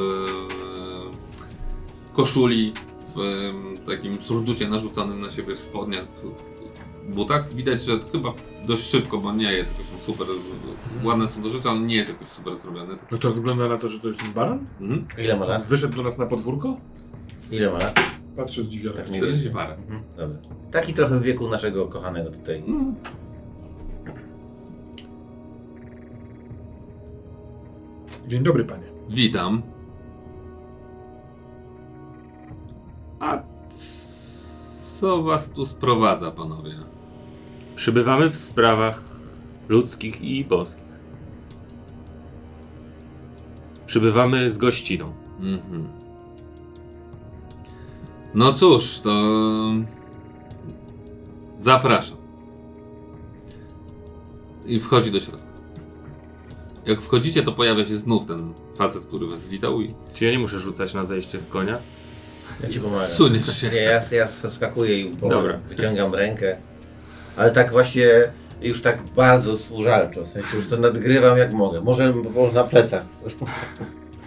w koszuli, w takim surducie narzuconym na siebie w spodniach, w butach. Widać, że chyba dość szybko, bo nie jest jakoś tam super, ładne są do rzeczy, ale nie jest jakoś super zrobiony. Tak. No to wygląda na to, że to jest baran? Mhm. Ile ma lat? wyszedł do nas na podwórko? Ile ma lat? Patrzę zdziwiony. Tak, nie 40 wiem. parę. Mhm, dobra. Taki trochę w wieku naszego kochanego tutaj. Mhm. Dzień dobry, panie. Witam. A co was tu sprowadza, panowie? Przybywamy w sprawach ludzkich i boskich. Przybywamy z gościną. Mhm. No cóż, to zapraszam. I wchodzi do środka. Jak wchodzicie, to pojawia się znów ten facet, który was witał i Czy ja nie muszę rzucać na zejście z konia? Ja ci pomagam. suniesz się. Nie, ja, ja skakuję i Dobra. Dobra. wyciągam rękę. Ale tak właśnie już tak bardzo służalczo, w sensie już to nadgrywam jak mogę. Może, może na plecach.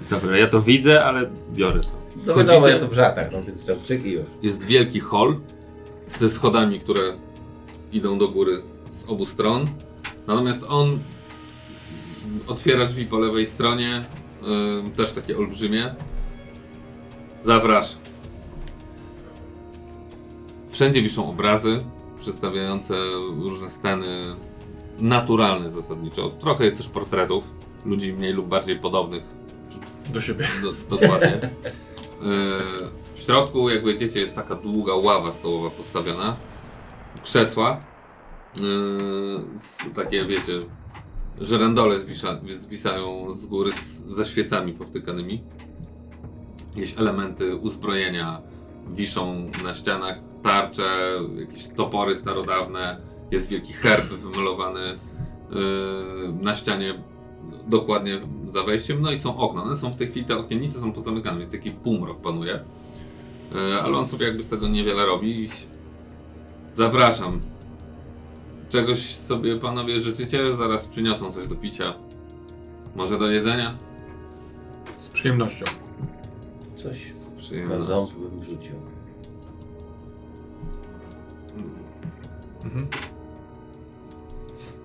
Dobra, ja to widzę, ale biorę to. No Wchodzicie- wiadomo, ja to w żartach, no więc to cyk i już. Jest wielki hol ze schodami, które idą do góry z obu stron. Natomiast on otwiera drzwi po lewej stronie, ym, też takie olbrzymie. Zapraszam. Wszędzie wiszą obrazy przedstawiające różne sceny naturalne zasadniczo. Trochę jest też portretów ludzi mniej lub bardziej podobnych Do siebie. do, dokładnie. [LAUGHS] W środku, jak wiecie, jest taka długa ława stołowa postawiona. Krzesła. Z, takie, wiecie, żerandole zwisza, zwisają z góry z, ze świecami powtykanymi. Jakieś elementy uzbrojenia wiszą na ścianach. Tarcze, jakieś topory starodawne. Jest wielki herb wymalowany yy, na ścianie dokładnie za wejściem. No i są okna. One są w tej chwili, te okiennice są pozamykane, więc taki półmrok panuje. E, Ale on sobie jakby z tego niewiele robi. I Zapraszam. Czegoś sobie panowie życzycie? Zaraz przyniosą coś do picia. Może do jedzenia? Z przyjemnością. Coś Z na przyjemnością. ząb bym wrzucił. Mhm.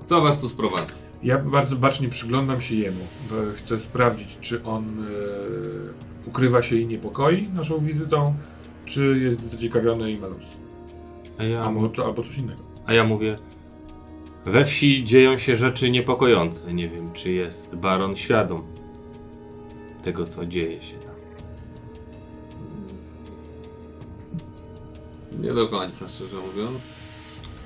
Co was tu sprowadza? Ja bardzo bacznie przyglądam się jemu, bo chcę sprawdzić, czy on e, ukrywa się i niepokoi naszą wizytą, czy jest zaciekawiony i ma luz. A ja, Albo, to, albo coś innego. a ja mówię, we wsi dzieją się rzeczy niepokojące. Nie wiem, czy jest baron świadom tego, co dzieje się tam. Nie do końca, szczerze mówiąc.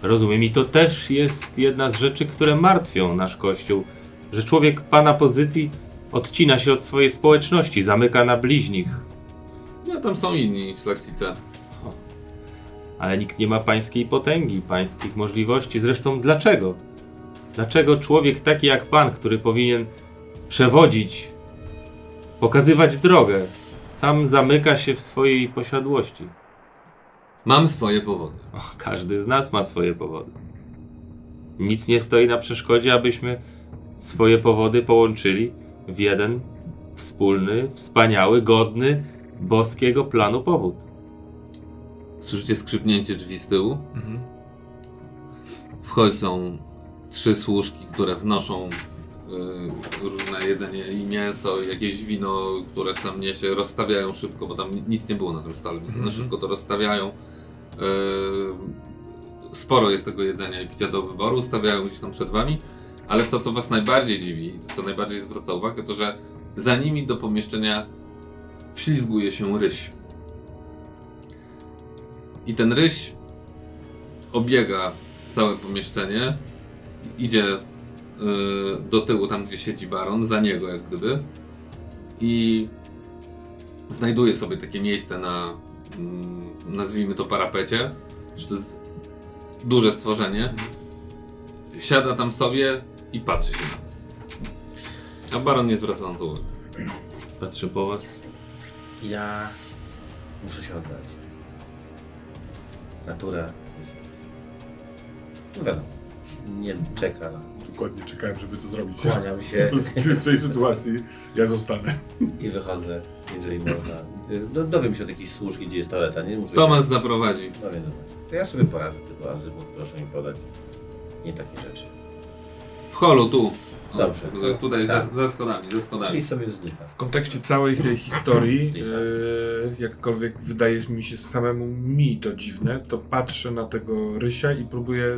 Rozumiem, i to też jest jedna z rzeczy, które martwią nasz kościół, że człowiek pana pozycji odcina się od swojej społeczności, zamyka na bliźnich, Nie, tam są inni szlachcice. ale nikt nie ma pańskiej potęgi, pańskich możliwości. Zresztą dlaczego? Dlaczego człowiek taki jak pan, który powinien przewodzić, pokazywać drogę, sam zamyka się w swojej posiadłości? Mam swoje powody. Och, każdy z nas ma swoje powody. Nic nie stoi na przeszkodzie, abyśmy swoje powody połączyli w jeden wspólny, wspaniały, godny boskiego planu powód. Słyszycie skrzypnięcie drzwi z tyłu? Mhm. Wchodzą trzy służki, które wnoszą różne jedzenie i mięso, jakieś wino, które tam niesie, rozstawiają szybko, bo tam nic nie było na tym stole, więc one Mhm. szybko to rozstawiają. Y, sporo jest tego jedzenia i picia do wyboru, stawiają gdzieś tam przed wami. Ale to, co was najbardziej dziwi, i to, co najbardziej zwraca uwagę, to, że za nimi do pomieszczenia wślizguje się ryś. I ten ryś obiega całe pomieszczenie, idzie y, do tyłu, tam gdzie siedzi baron, za niego jak gdyby i znajduje sobie takie miejsce na, mm, nazwijmy to parapecie, że to jest duże stworzenie. Siada tam sobie i patrzy się na nas. A baron nie zwraca na to uwagi. Patrzę po was. Ja muszę się oddać. Natura jest. No wiadomo. Nie czeka. Dokładnie czekałem, żeby to zrobić. Kłaniam się [LAUGHS] W tej sytuacji ja zostanę. i wychodzę, jeżeli można. No, dowiem się od jakiejś służki, gdzie jest toaleta. Nie muszę. Tomas zaprowadzi. No wiem, dobra. To ja sobie poradzę tylko azymu, proszę mi podać. Nie takie rzeczy. W holu, tu. O, Dobrze. tu- Tutaj za, Tak. za schodami, za schodami. I sobie znika. W kontekście całej tej historii, e, jakkolwiek wydaje mi się samemu mi to dziwne, to patrzę na tego Rysia i próbuję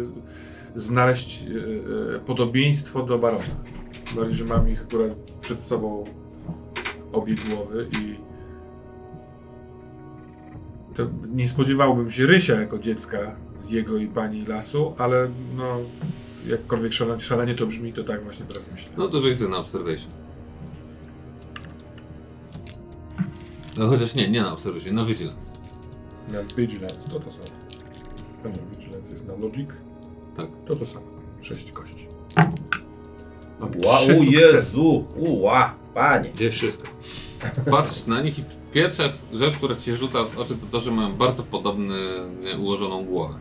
znaleźć e, e, podobieństwo do Barona. Bardziej, że mam ich akurat przed sobą obie głowy i to nie spodziewałbym się Rysia jako dziecka jego i pani lasu, ale no jakkolwiek szalenie, szalenie to brzmi, to tak właśnie teraz myślę. No to żeś na observation. No chociaż nie, nie na observation, na vigilance. Na Vigilance to to samo. A nie, Vigilance jest na Logic. Tak. To to samo. Sześć kości. Mam Wow, trzy sukcesy. Jezu! Uła, panie! Gdzie wszystko? Patrzysz na nich i pierwsza rzecz, która ci się rzuca w oczy, to to, że mają bardzo podobny, nie, ułożoną głowę.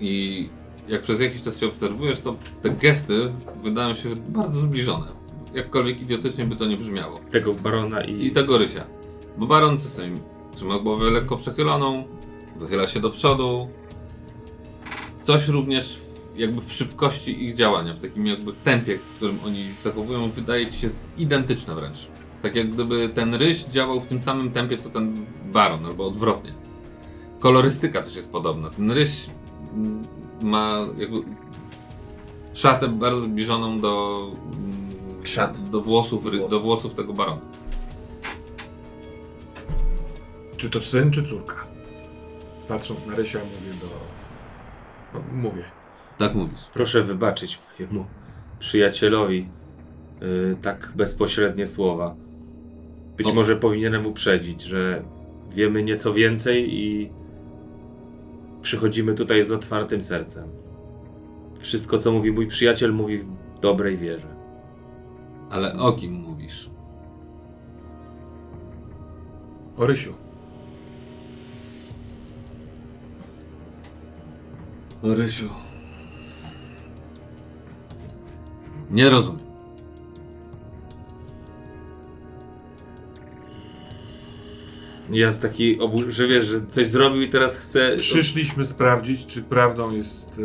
I jak przez jakiś czas się obserwujesz, to te gesty wydają się bardzo zbliżone. Jakkolwiek idiotycznie by to nie brzmiało. Tego barona i. I tego Rysia. Bo Baron czasami trzyma głowę lekko przechyloną, wychyla się do przodu. Coś również w, jakby w szybkości ich działania, w takim jakby tempie, w którym oni zachowują, wydaje ci się identyczne wręcz. Tak jak gdyby ten Ryś działał w tym samym tempie, co ten Baron, albo odwrotnie. Kolorystyka też jest podobna. Ten Ryś ma jakby szatę bardzo zbliżoną do, Szat. do, włosów, ry- Włosów. do włosów tego Barona. Czy to syn, czy córka? Patrząc na Rysia mówię do... No, mówię. Tak mówisz. Proszę wybaczyć mojemu przyjacielowi yy, tak bezpośrednie słowa. Być O. może powinienem uprzedzić, że wiemy nieco więcej i przychodzimy tutaj z otwartym sercem. Wszystko, co mówi mój przyjaciel, mówi w dobrej wierze. Ale o kim mówisz? O Rysiu. Rysiu. Nie rozumiem. Ja taki obu- że wiesz, że coś zrobił i teraz chce. Przyszliśmy sprawdzić, czy prawdą jest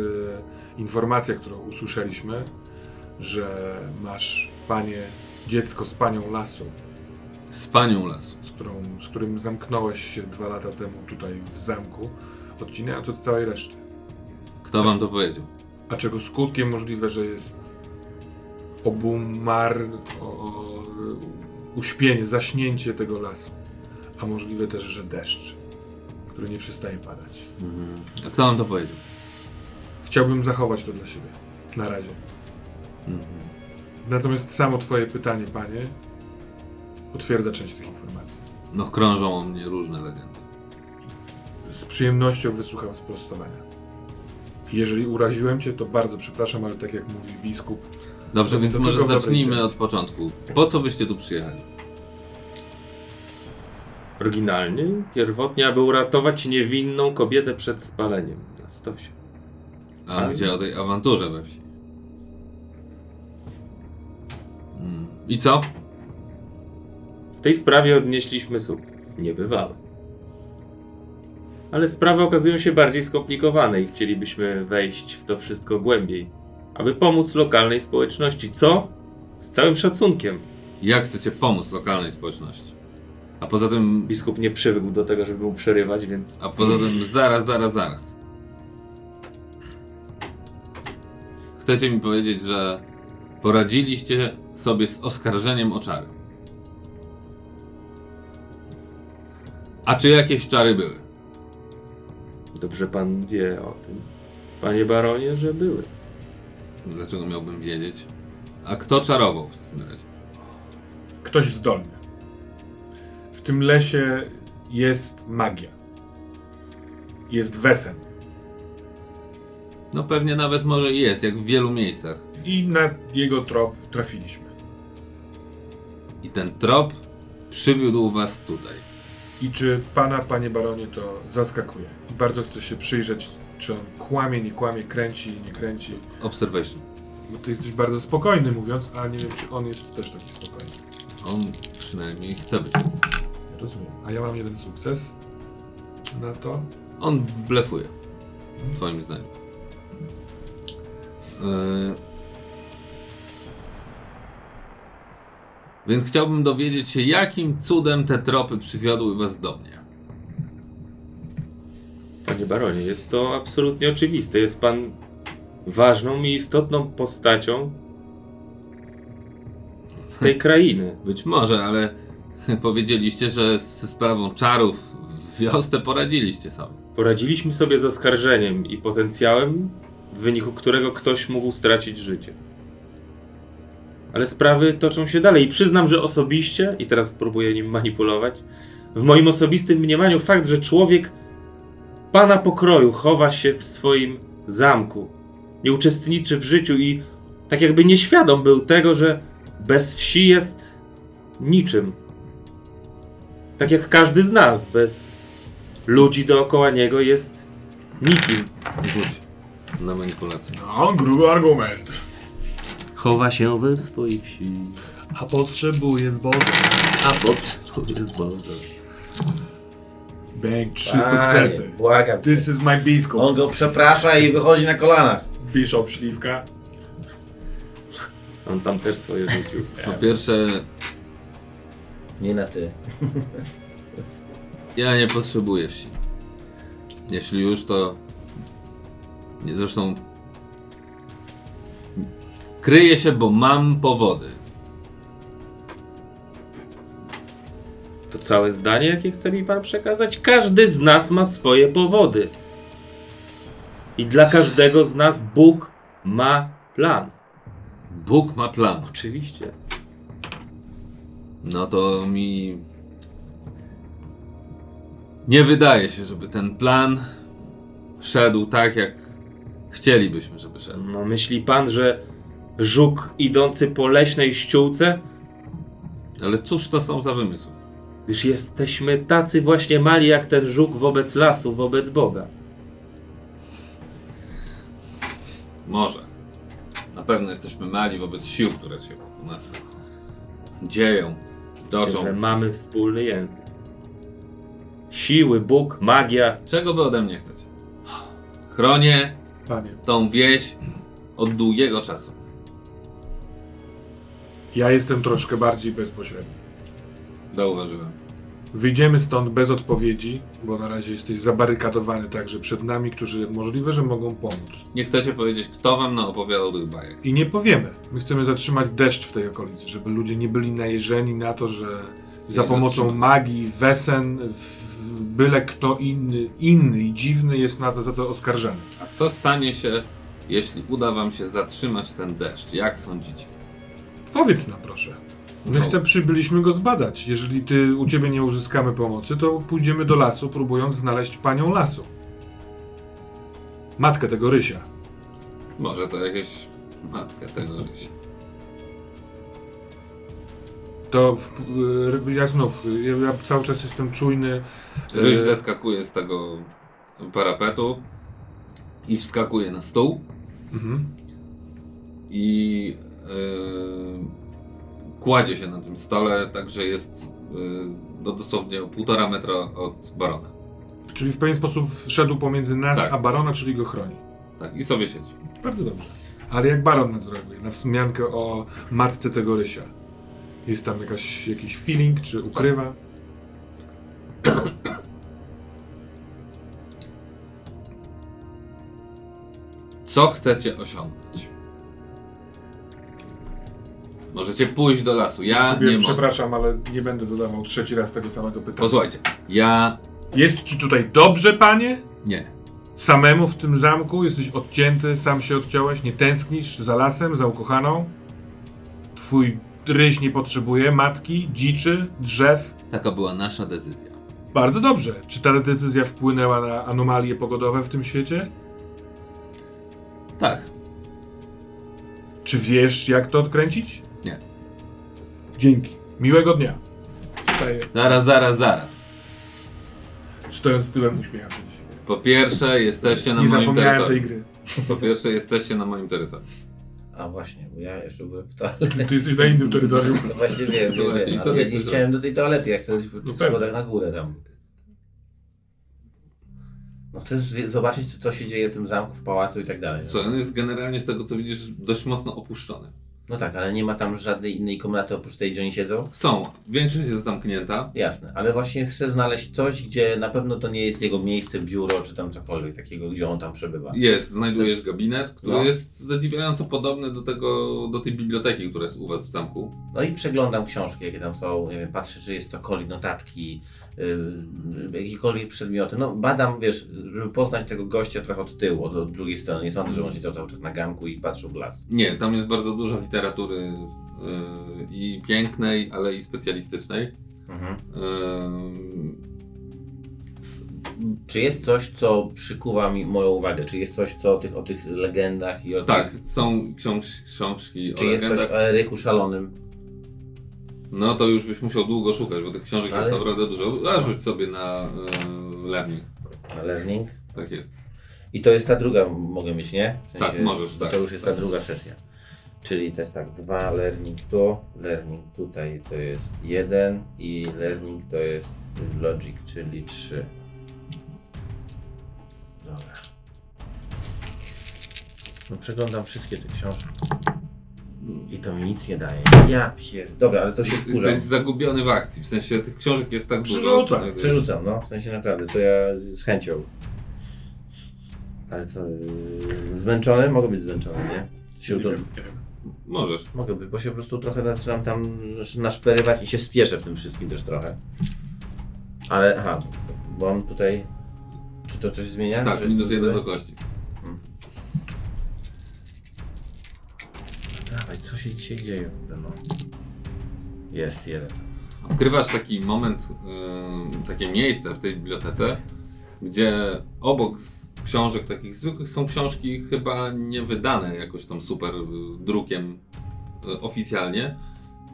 e, informacja, którą usłyszeliśmy, że masz panie, dziecko z panią lasu, Z panią lasu. z, którą, z którym zamknąłeś się dwa lata temu tutaj w zamku, odcinając od całej reszty. Kto wam to powiedział? A czego skutkiem możliwe, że jest obumar, o, o, uśpienie, zaśnięcie tego lasu. A możliwe też, że deszcz, który nie przestaje padać. A kto wam to powiedział? Chciałbym zachować to dla siebie. Na razie. Natomiast samo twoje pytanie, panie, potwierdza część tych informacji. No krążą o mnie różne legendy. Z przyjemnością wysłucham sprostowania. Jeżeli uraziłem cię, to bardzo przepraszam, ale tak jak mówi biskup, Dobrze, To- więc to może zacznijmy od początku. Po co byście tu przyjechali? Oryginalnie, pierwotnie, aby uratować niewinną kobietę przed spaleniem na stosie. A Ale- gdzie o tej awanturze we wsi? Mm. I co? W tej sprawie odnieśliśmy sukces. Niebywały. Ale sprawy okazują się bardziej skomplikowane i chcielibyśmy wejść w to wszystko głębiej, aby pomóc lokalnej społeczności. Co? Z całym szacunkiem. Jak chcecie pomóc lokalnej społeczności? A poza tym, Biskup nie przywykł do tego, żeby mu przerywać, więc a poza tym, zaraz, zaraz, zaraz. chcecie mi powiedzieć, że poradziliście sobie z oskarżeniem o czary. A czy jakieś czary były? Dobrze pan wie o tym, panie baronie, że były. Dlaczego miałbym wiedzieć? A kto czarował w takim razie? Ktoś zdolny. W tym lesie jest magia. Jest wesen. No pewnie nawet może i jest, jak w wielu miejscach. I na jego trop trafiliśmy. I ten trop przywiódł was tutaj. I czy pana, panie baronie, to zaskakuje? Bardzo chcę się przyjrzeć, czy on kłamie, nie kłamie, kręci, nie kręci. Observation. Bo ty jesteś bardzo spokojny mówiąc, a nie wiem, czy on jest też taki spokojny. On przynajmniej chce być. Rozumiem. A ja mam jeden sukces na to. On blefuje. Twoim zdaniem. Yy... Więc chciałbym dowiedzieć się, jakim cudem te tropy przywiodły was do mnie. Panie baronie, jest to absolutnie oczywiste. Jest pan ważną i istotną postacią tej [LAUGHS] krainy. Być może, ale [LAUGHS] powiedzieliście, że ze sprawą czarów w wiosce poradziliście sobie. Poradziliśmy sobie z oskarżeniem i potencjałem, w wyniku którego ktoś mógł stracić życie. Ale sprawy toczą się dalej i przyznam, że osobiście, i teraz próbuję nim manipulować, w moim osobistym mniemaniu fakt, że człowiek pana pokroju chowa się w swoim zamku, nie uczestniczy w życiu i tak jakby nieświadom był tego, że bez wsi jest niczym. Tak jak każdy z nas, bez ludzi dookoła niego jest nikim. Rzuć na manipulację. No, gruby argument. Chowa się we swojej wsi, A potrzebuje zboża. a potrzebuje zboża. Bang, trzy Panie, sukcesy. Błagam cię. This is my biskup. On go przeprasza i wychodzi na kolanach. Bishop Śliwka. On tam też swoje rzucił. [LAUGHS] Po pierwsze, Nie na ty. ja nie potrzebuję wsi. Jeśli już, to. Nie, zresztą. Kryję się, bo mam powody. To całe zdanie, jakie chce mi pan przekazać? Każdy z nas ma swoje powody. I dla każdego z nas Bóg ma plan. Bóg ma plan. Oczywiście. No to mi. Nie wydaje się, żeby ten plan szedł tak, jak chcielibyśmy, żeby szedł. No myśli pan, że żuk idący po leśnej ściółce? Ale cóż to są za wymysły? Gdyż jesteśmy tacy właśnie mali jak ten żuk wobec lasu, wobec Boga. Może. Na pewno jesteśmy mali wobec sił, które się u nas dzieją, toczą. Że mamy wspólny język. Siły, Bóg, magia. Czego wy ode mnie chcecie? Chronię Panie, tą wieś od długiego czasu. Ja jestem troszkę bardziej bezpośredni. Zauważyłem. Wyjdziemy stąd bez odpowiedzi, bo na razie jesteś zabarykadowany także przed nami, którzy możliwe, że mogą pomóc. Nie chcecie powiedzieć, kto wam naopowiadał tych bajek. I nie powiemy. My chcemy zatrzymać deszcz w tej okolicy, żeby ludzie nie byli najeżeni na to, że za pomocą zatrzymać. magii, wesen, byle kto inny, inny i dziwny jest na to, za to oskarżany. A co stanie się, jeśli uda wam się zatrzymać ten deszcz? Jak sądzicie? Powiedz nam proszę. My No. chce, przybyliśmy go zbadać. Jeżeli ty u ciebie nie uzyskamy pomocy, to pójdziemy do lasu, próbując znaleźć panią lasu. Matkę tego Rysia. Może to jakieś matka tego rysia. To w, y, ja znów, ja, ja cały czas jestem czujny. Ryś y, zeskakuje z tego parapetu i wskakuje na stół mhm. i kładzie się na tym stole, także jest yy, do dosłownie półtora metra od barona. Czyli w pewien sposób szedł pomiędzy nas Tak. a barona, czyli go chroni. Tak, i sobie siedzi. Bardzo dobrze. Ale jak baron na to reaguje? Na wzmiankę o matce tego Rysia. Jest tam jakaś, jakiś feeling, czy ukrywa? Co chcecie osiągnąć? Możecie pójść do lasu. Ja Sobie nie mogę. Przepraszam, ale nie będę zadawał trzeci raz tego samego pytania. Posłuchajcie, ja Jest ci tutaj dobrze, panie? nie. Samemu w tym zamku? Jesteś odcięty, sam się odciąłeś? Nie tęsknisz za lasem, za ukochaną? Twój ryś nie potrzebuje matki, dziczy, drzew? Taka była nasza decyzja. Bardzo dobrze. Czy ta decyzja wpłynęła na anomalie pogodowe w tym świecie? Tak. Czy wiesz, jak to odkręcić? Dzięki. Miłego dnia. Wstaję. Zaraz, zaraz, zaraz. Stojąc tyłem uśmiecham się. Po pierwsze, jesteście na Nie moim zapomniałem tej terytorium. gry. Po pierwsze, jesteście na moim terytorium. A właśnie, bo ja jeszcze byłem w toalecie. Ty jesteś na innym terytorium. No właśnie wiem, No wiem, właśnie, i wiem. co ale ja nie chcesz chciałem do tej toalety, ja chcę po No tych pewnie. schodach na górę tam. No chcę zobaczyć, co się dzieje w tym zamku, w pałacu i tak dalej. Co, on jest generalnie z tego co widzisz dość mocno opuszczony. No tak, ale nie ma tam żadnej innej komnaty oprócz tej, gdzie oni siedzą? Są, większość jest zamknięta. Jasne, ale właśnie chcę znaleźć coś, gdzie na pewno to nie jest jego miejsce, biuro czy tam cokolwiek takiego, gdzie on tam przebywa. Jest, znajdujesz gabinet, który No. jest zadziwiająco podobny do tego, do tej biblioteki, która jest u was w zamku. No i przeglądam książki, jakie tam są, patrzę, czy jest cokolwiek, notatki, yy, jakiekolwiek przedmioty. No badam, wiesz, żeby poznać tego gościa trochę od tyłu, od, od drugiej strony. Nie sądzę, że on siedział cały czas na ganku i patrzył w las. Nie, tam jest bardzo dużo literatury yy, i pięknej, ale i specjalistycznej. Mhm. S- Czy jest coś, co przykuwa mi moją uwagę? Czy jest coś, co o tych, o tych legendach i o tak, tych... są książ książki Czy o jest coś legendach. o Eryku Szalonym? No to już byś musiał długo szukać, bo tych książek Ale- jest naprawdę dużo. A rzuć sobie na yy, learning. Na Learning? Tak jest. I to jest ta druga, mogę mieć, nie? W Tak, możesz, tak. To już jest ta druga sesja. Czyli to jest tak, dwa learning tu, learning tutaj to jest jeden i learning to jest logic, czyli trzy. Dobra. No przeglądam wszystkie te książki. I to mi nic nie daje. Ja pier... Dobra, ale to się wkurzam. Jesteś zagubiony w akcji, w sensie tych książek jest tak dużo. Przerzucam, znajdujesz- Przerzucam, no, w sensie naprawdę, to ja z chęcią. Ale co, yy, zmęczony? Mogę być zmęczony, nie? Się Nie nie wiem. Możesz. Mogę być, bo się po prostu trochę zaczynam tam naszperywać i się spieszę w tym wszystkim też trochę. Ale, aha, bo mam tutaj... Czy to coś zmienia? Tak, Że jest minus to jeden do kości. Dawaj, co się dzisiaj dzieje? No. Jest jeden. Odkrywasz taki moment, takie miejsce w tej bibliotece, gdzie obok z książek takich zwykłych są książki chyba nie wydane jakoś tam super drukiem y, oficjalnie,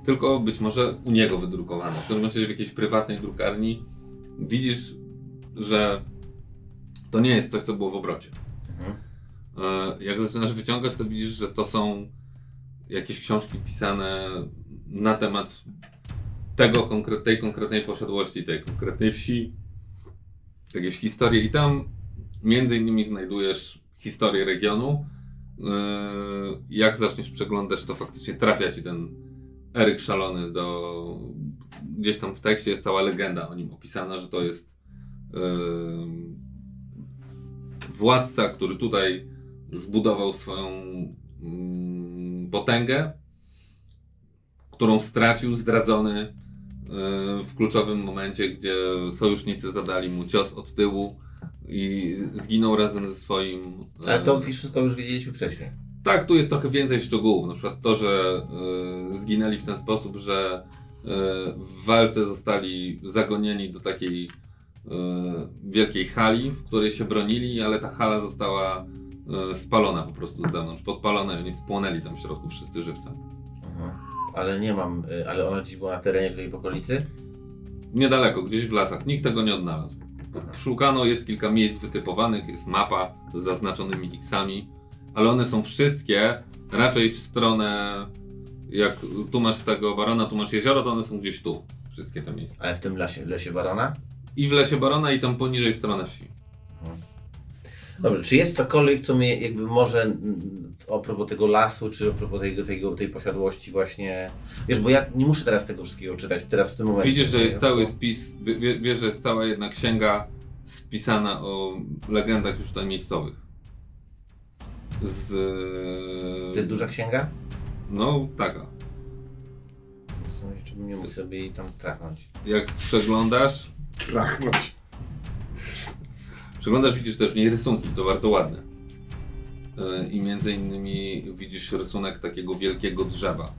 tylko być może u niego wydrukowane. W każdym razie w jakiejś prywatnej drukarni widzisz, że to nie jest coś, co było w obrocie. Mhm. E, Jak zaczynasz wyciągać, to widzisz, że to są jakieś książki pisane na temat tego tej konkretnej posiadłości, tej konkretnej wsi, jakieś historie i tam między innymi znajdujesz historię regionu. E, Jak zaczniesz przeglądać, to faktycznie trafia ci ten Eryk Szalony do... Gdzieś tam w tekście jest cała legenda o nim opisana, że to jest e, władca, który tutaj zbudował swoją mm, potęgę, którą stracił zdradzony y, w kluczowym momencie, gdzie sojusznicy zadali mu cios od tyłu i zginął razem ze swoim. Ale to wszystko już wiedzieliśmy wcześniej. tak, tu jest trochę więcej szczegółów. Na przykład to, że y, zginęli w ten sposób, że y, w walce zostali zagonieni do takiej y, wielkiej hali, w której się bronili, ale ta hala została spalona po prostu z zewnątrz, podpalona i oni spłonęli tam w środku wszyscy żywcem. Mhm. Ale nie mam, ale ona gdzieś była na terenie tutaj w okolicy? Niedaleko, gdzieś w lasach. Nikt tego nie odnalazł. Szukano, jest kilka miejsc wytypowanych, jest mapa z zaznaczonymi X-ami, ale one są wszystkie raczej w stronę. Jak tu masz tego barona, tu masz jezioro, to one są gdzieś tu. Wszystkie te miejsca. Ale w tym lesie, w lesie Barona? I w lesie barona, i tam poniżej w stronę wsi. Dobrze, czy jest cokolwiek, co mnie jakby może a propos tego lasu, czy a propos tej, tej, tej posiadłości właśnie... Wiesz, bo ja nie muszę teraz tego wszystkiego czytać, teraz w tym momencie. Widzisz, że jest cały spis, wie- wie- wiesz, że jest cała jedna księga spisana o legendach już tutaj miejscowych. Z. To jest duża księga? No, taka. czy bym nie mógł sobie jej tam trafnąć. Jak przeglądasz, Trachnąć. przeglądasz, widzisz też w niej rysunki, to bardzo ładne. Yy, I między innymi widzisz rysunek takiego wielkiego drzewa.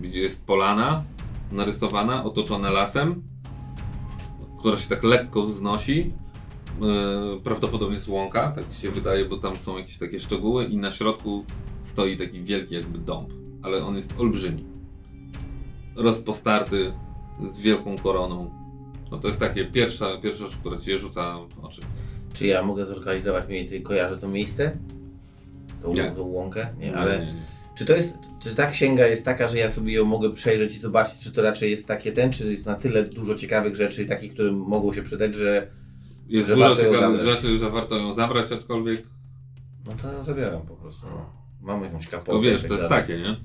Gdzie jest polana narysowana, otoczona lasem, która się tak lekko wznosi. Yy, Prawdopodobnie jest łąka, tak się wydaje, bo tam są jakieś takie szczegóły i na środku stoi taki wielki jakby dąb, ale on jest olbrzymi. Rozpostarty, z wielką koroną. No to jest takie pierwsza, pierwsza rzecz, która ci się rzuca w oczy. Czy ja mogę zlokalizować mniej więcej, kojarzę to miejsce? Tą, Nie. tą łąkę? Nie, ale Nie, nie, nie. czy to jest, czy ta księga jest taka, że ja sobie ją mogę przejrzeć i zobaczyć, czy to raczej jest takie ten, czy jest na tyle dużo ciekawych rzeczy, takich, które mogą się przydać, że Jest że dużo ciekawych rzeczy, że warto ją zabrać, aczkolwiek no to ją zabieram po prostu. No. Mam jakąś kapotę. to wiesz, i tak to jest dalej. takie, nie?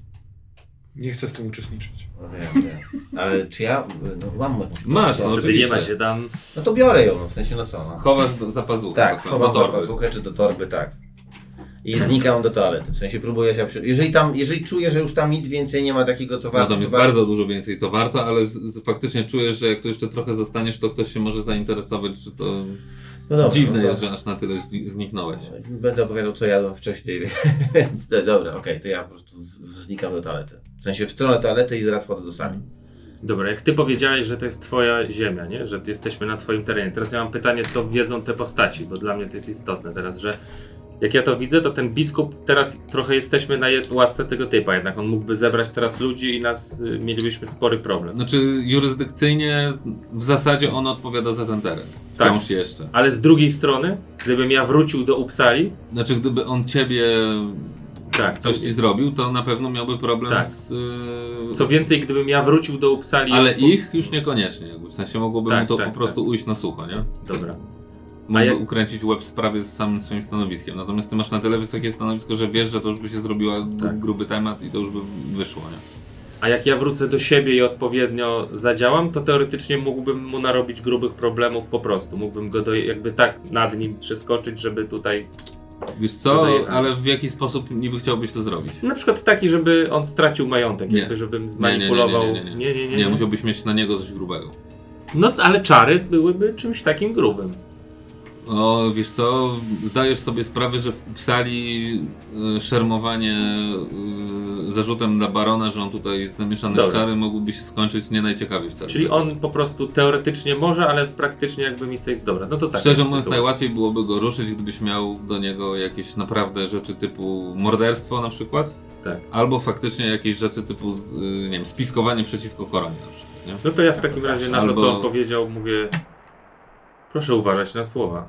Nie chcę w tym uczestniczyć. No wiem, wiem. Ale czy ja no, mam jakąś Masz, no, Wtedy nie ma oczywiście. się tam. No to biorę ją, no, w sensie no co, no. Chowasz do, za pazuchę. Tak, powiem, chowam do torby. pazuchę czy do torby, tak. I znikam do toalety. W sensie próbuję się. Jeżeli tam, jeżeli czuję, że już tam nic więcej nie ma takiego, co No, warto. tam jest zobaczyć- bardzo dużo więcej, co warto, ale z, z, faktycznie czujesz, że jak tu jeszcze trochę zostaniesz, to ktoś się może zainteresować, że to No dobra, dziwne no to- jest, że aż na tyle zni- zniknąłeś. Będę opowiadał, co jadłem wcześniej, [LAUGHS] więc dobra, okej, to ja po prostu znikam do toalety. W sensie w stronę toalety i zaraz chodzę do sali. Dobra, jak ty powiedziałeś, że to jest twoja ziemia, nie? Że jesteśmy na twoim terenie. Teraz ja mam pytanie, co wiedzą te postaci, bo dla mnie to jest istotne teraz, że jak ja to widzę, to ten biskup, teraz trochę jesteśmy na łasce tego typa, jednak on mógłby zebrać teraz ludzi i nas, y, mielibyśmy spory problem. Znaczy jurysdykcyjnie w zasadzie on odpowiada za ten teren. Tak. Wciąż jeszcze. Ale z drugiej strony, gdybym ja wrócił do Uppsali, Znaczy gdyby on ciebie tak, coś ci zrobił, to na pewno miałby problem Tak. z... yy, co więcej, gdybym ja wrócił do Uppsali... Ale ich już niekoniecznie. W sensie mogłoby Tak, mu to tak, po prostu ujść na sucho, nie? Dobra. Mógłby jak- ukręcić łeb w sprawie z samym swoim stanowiskiem. Natomiast ty masz na tyle wysokie stanowisko, że wiesz, że to już by się zrobiła Tak. gruby temat i to już by wyszło, nie? A jak ja wrócę do siebie i odpowiednio zadziałam, to teoretycznie mógłbym mu narobić grubych problemów po prostu. Mógłbym go do, jakby tak nad nim przeskoczyć, żeby tutaj. Wiesz co, ale w jaki sposób niby chciałbyś to zrobić? Na przykład taki, żeby on stracił majątek, Nie. jakby żebym Nie, nie, zmanipulował. nie, nie, nie, nie. nie, nie, Nie, musiałbyś mieć na niego coś grubego. No ale czary byłyby czymś takim grubym. O, wiesz co, zdajesz sobie sprawę, że w Uppsali y, szermowanie y, zarzutem dla barona, że on tutaj jest zamieszany Dobra. w czary, mogłoby się skończyć nie najciekawiej wcale. Czyli on po prostu teoretycznie może, ale praktycznie jakby mi coś dobra. No to tak. Szczerze mówiąc, sytuacja. najłatwiej byłoby go ruszyć, gdybyś miał do niego jakieś naprawdę rzeczy typu morderstwo na przykład, Tak. albo faktycznie jakieś rzeczy typu, y, nie wiem, spiskowanie przeciwko koronie na przykład, nie? No to ja w takim razie na to, Albo- co on powiedział, mówię. Proszę uważać na słowa.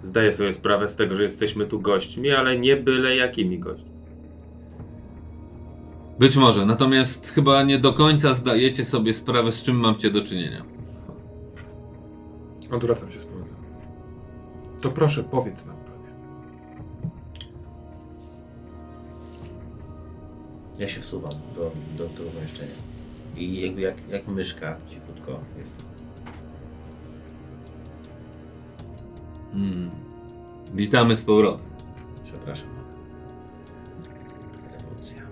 Zdaję sobie sprawę z tego, że jesteśmy tu gośćmi, ale nie byle jakimi gośćmi. Być może, natomiast chyba nie do końca zdajecie sobie sprawę, z czym mam cię do czynienia. Odwracam się z powrotem. To proszę, powiedz nam, panie. Ja się wsuwam do, do, do pomieszczenia. I jakby jak, jak myszka cichutko jest. Hmm. Witamy z powrotem. Przepraszam. Rewolucja.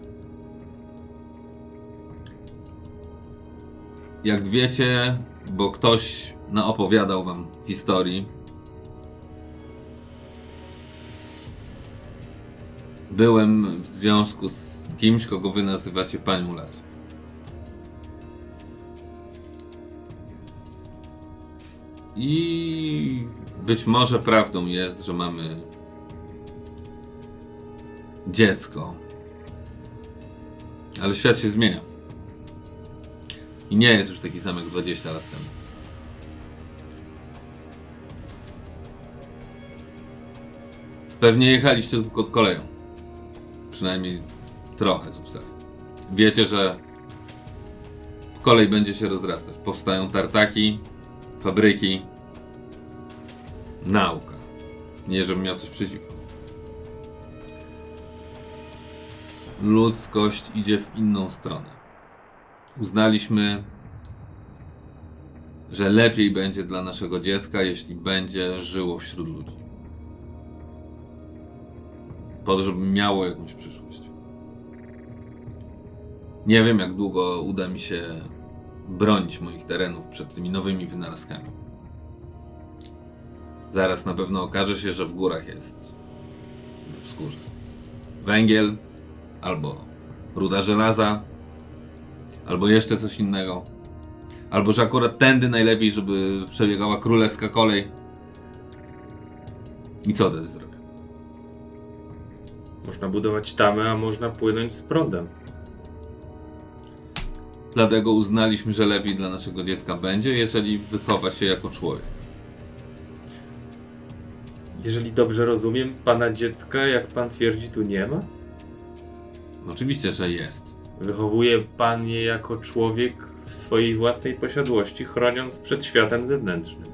Jak wiecie, bo ktoś naopowiadał wam historii, byłem w związku z kimś, kogo wy nazywacie panią lasu. I być może prawdą jest, że mamy dziecko. Ale świat się zmienia. I nie jest już taki sam jak 20 lat temu. Pewnie jechaliście tylko koleją. Przynajmniej trochę z Uppsali. Wiecie, że kolej będzie się rozrastać. Powstają tartaki, fabryki, nauka. Nie, żebym miał coś przeciwko. Ludzkość idzie w inną stronę uznaliśmy, że lepiej będzie dla naszego dziecka, jeśli będzie żyło wśród ludzi. Po to, żeby miało jakąś przyszłość. Nie wiem, jak długo uda mi się bronić moich terenów przed tymi nowymi wynalazkami. Zaraz na pewno okaże się, że w górach jest w skórze węgiel, albo ruda żelaza, albo jeszcze coś innego. Albo że akurat tędy najlepiej, żeby przebiegała królewska kolej. I co też zrobię? Można budować tamę, a można płynąć z prądem. Dlatego uznaliśmy, że lepiej dla naszego dziecka będzie, jeżeli wychowa się jako człowiek. Jeżeli dobrze rozumiem, pana dziecka, jak pan twierdzi, tu nie ma? Oczywiście, że jest. Wychowuje pan je jako człowiek w swojej własnej posiadłości, chroniąc przed światem zewnętrznym.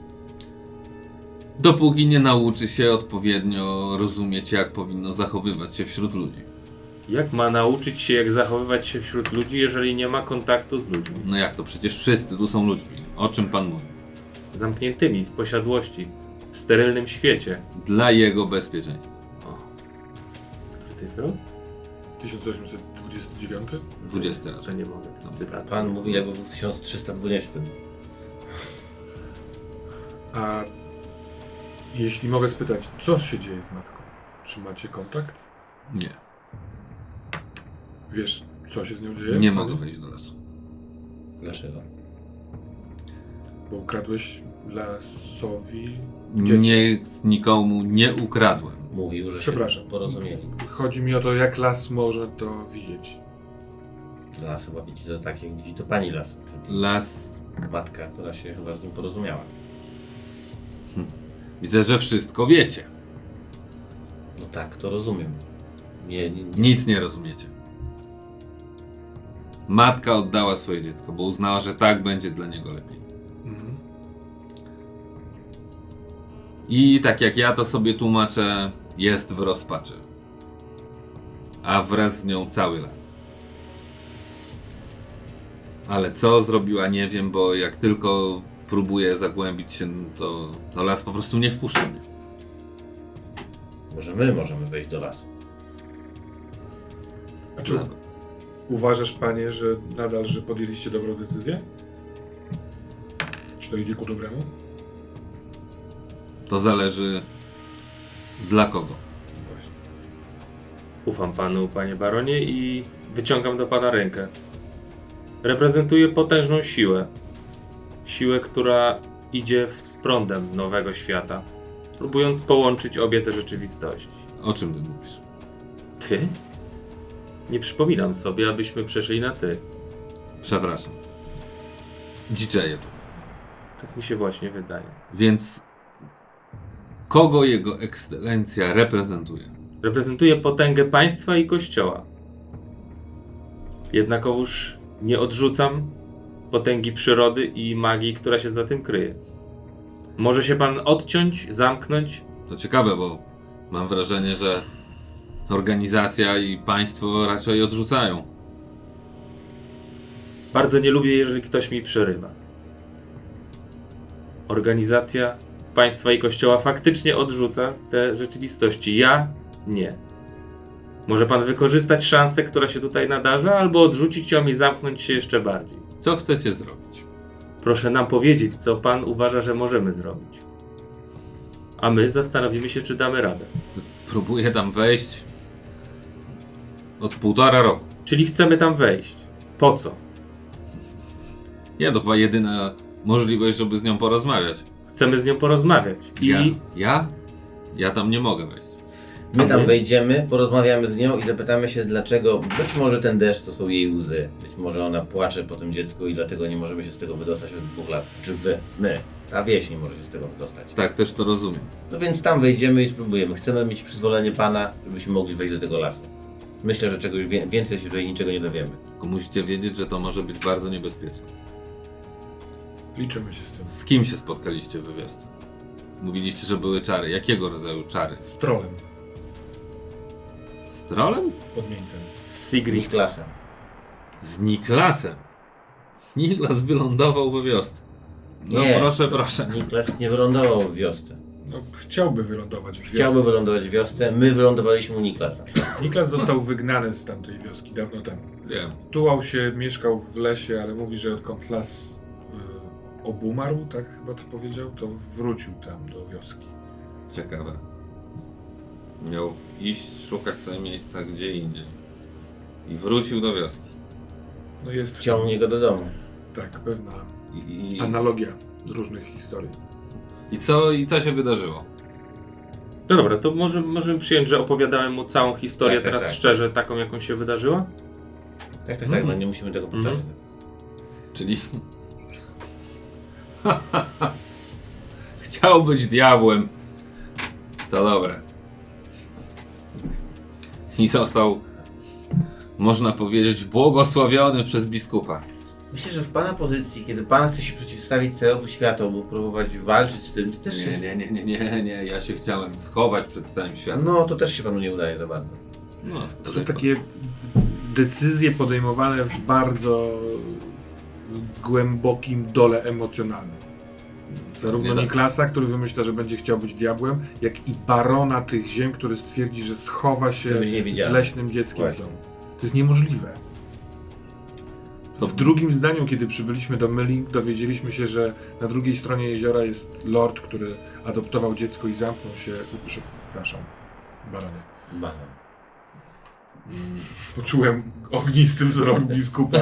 Dopóki nie nauczy się odpowiednio rozumieć, jak powinno zachowywać się wśród ludzi. Jak ma nauczyć się, jak zachowywać się wśród ludzi, jeżeli nie ma kontaktu z ludźmi? No jak to? Przecież wszyscy tu są ludźmi. O czym pan mówi? Zamkniętymi w posiadłości, w sterylnym świecie. Dla jego bezpieczeństwa. O. Który to jest rok? 1829? 20 raczej. Że nie mogę tego cytatu. Pan mówi, jakby był w 1320. A jeśli mogę spytać, co się dzieje z matką? Czy macie kontakt? Nie. Wiesz, co się z nią dzieje? Nie mogę wejść do lasu. Dlaczego? Bo ukradłeś lasowi dzieci. Nic nikomu nie ukradłem. Mówił, że się Przepraszam. porozumieli. Chodzi mi o to, jak las może to widzieć. Dla nas chyba widzi to tak, jak widzi to pani las, czyli Las. matka, która się chyba z nim porozumiała. Widzę, że wszystko wiecie. No tak, to rozumiem. Nie, nie, nie. Nic nie rozumiecie. Matka oddała swoje dziecko, bo uznała, że tak będzie dla niego lepiej. Mhm. I tak jak ja to sobie tłumaczę, jest w rozpaczy. A wraz z nią cały las. Ale co zrobiła, nie wiem, bo jak tylko próbuję zagłębić się, to, to las po prostu nie wpuszcza mnie. Może my możemy wejść do lasu. A czy uważasz, panie, że nadal, że podjęliście dobrą decyzję? Czy to idzie ku dobremu? To zależy dla kogo. Właśnie. Ufam panu, panie baronie, i wyciągam do pana rękę. Reprezentuję potężną siłę. Siłę, która idzie w- z prądem nowego świata, próbując połączyć obie te rzeczywistości. O czym ty mówisz? Ty? Nie przypominam sobie, abyśmy przeszli na ty. Przepraszam. Tu. Tak mi się właśnie wydaje. Więc kogo jego ekscelencja reprezentuje? Reprezentuję potęgę państwa i kościoła. Jednakowoż nie odrzucam potęgi przyrody i magii, która się za tym kryje. Może się pan odciąć, zamknąć? To ciekawe, bo mam wrażenie, że organizacja i państwo raczej odrzucają. Bardzo nie lubię, jeżeli ktoś mi przerywa. Organizacja państwa i kościoła faktycznie odrzuca te rzeczywistości. Ja nie. Może pan wykorzystać szansę, która się tutaj nadarza, albo odrzucić ją i zamknąć się jeszcze bardziej. Co chcecie zrobić? Proszę nam powiedzieć, co pan uważa, że możemy zrobić. A my zastanowimy się, czy damy radę. Próbuję tam wejść od półtora roku. Czyli chcemy tam wejść. Po co? Nie, to chyba jedyna możliwość, żeby z nią porozmawiać. Chcemy z nią porozmawiać. I Ja? Ja? Ja tam nie mogę wejść. My tam my? wejdziemy, porozmawiamy z nią i zapytamy się, dlaczego. Być może ten deszcz to są jej łzy. Być może ona płacze po tym dziecku i dlatego nie możemy się z tego wydostać od dwóch lat. Czy wy, my, a wieś nie może się z tego wydostać. Tak, też to rozumiem. No więc tam wejdziemy i spróbujemy. Chcemy mieć przyzwolenie pana, żebyśmy mogli wejść do tego lasu. Myślę, że czegoś więcej się tutaj niczego nie dowiemy. Tylko musicie wiedzieć, że to może być bardzo niebezpieczne. Liczymy się z tym. Z kim się spotkaliście w wywiasce? Mówiliście, że były czary. Jakiego rodzaju czary? Z trolem Z trolem? pod Mielcem. Sigrid. Niklasem. Z Niklasem. Niklas wylądował we wiosce. No Nie. proszę, proszę. Niklas nie wylądował w wiosce. No, chciałby wylądować w wiosce. Chciałby wylądować w wiosce, my wylądowaliśmy u Niklasa. Niklas został wygnany z tamtej wioski dawno temu. Wiem. Tułał się, mieszkał w lesie, ale mówi, że odkąd las y, obumarł, tak chyba to powiedział, to wrócił tam do wioski. Ciekawe. Miał iść szukać sobie miejsca gdzie indziej. I wrócił do wioski. No jest Ciągnie go do domu. tak, pewna I, i, analogia różnych historii. I, co, I co się wydarzyło? No dobra, to może, możemy przyjąć, że opowiadałem mu całą historię Tak, tak, teraz tak. szczerze, taką jaką się wydarzyła? Tak, tak, tak, no nie musimy tego powtarzać. Czyli. [LAUGHS] Chciał być diabłem. To dobre. I został, można powiedzieć, błogosławiony przez biskupa. Myślę, że w Pana pozycji, kiedy Pan chce się przeciwstawić całemu światu, próbować walczyć z tym, to też jest... Nie, nie, nie, nie, nie, nie. Ja się chciałem schować przed całym światem. No, to też się Panu nie udaje za bardzo. No, To są takie decyzje podejmowane w bardzo głębokim dole emocjonalnym. Zarówno Nie tak. Niklasa, który wymyśla, że będzie chciał być diabłem, jak i barona tych ziem, który stwierdzi, że schowa się z leśnym dzieckiem w Właśnie. domu. To jest niemożliwe. W drugim zdaniu, kiedy przybyliśmy do Myling, dowiedzieliśmy się, że na drugiej stronie jeziora jest lord, który adoptował dziecko i zamknął się. Przepraszam, baronie. Banan. Poczułem ognisty wzrok biskupa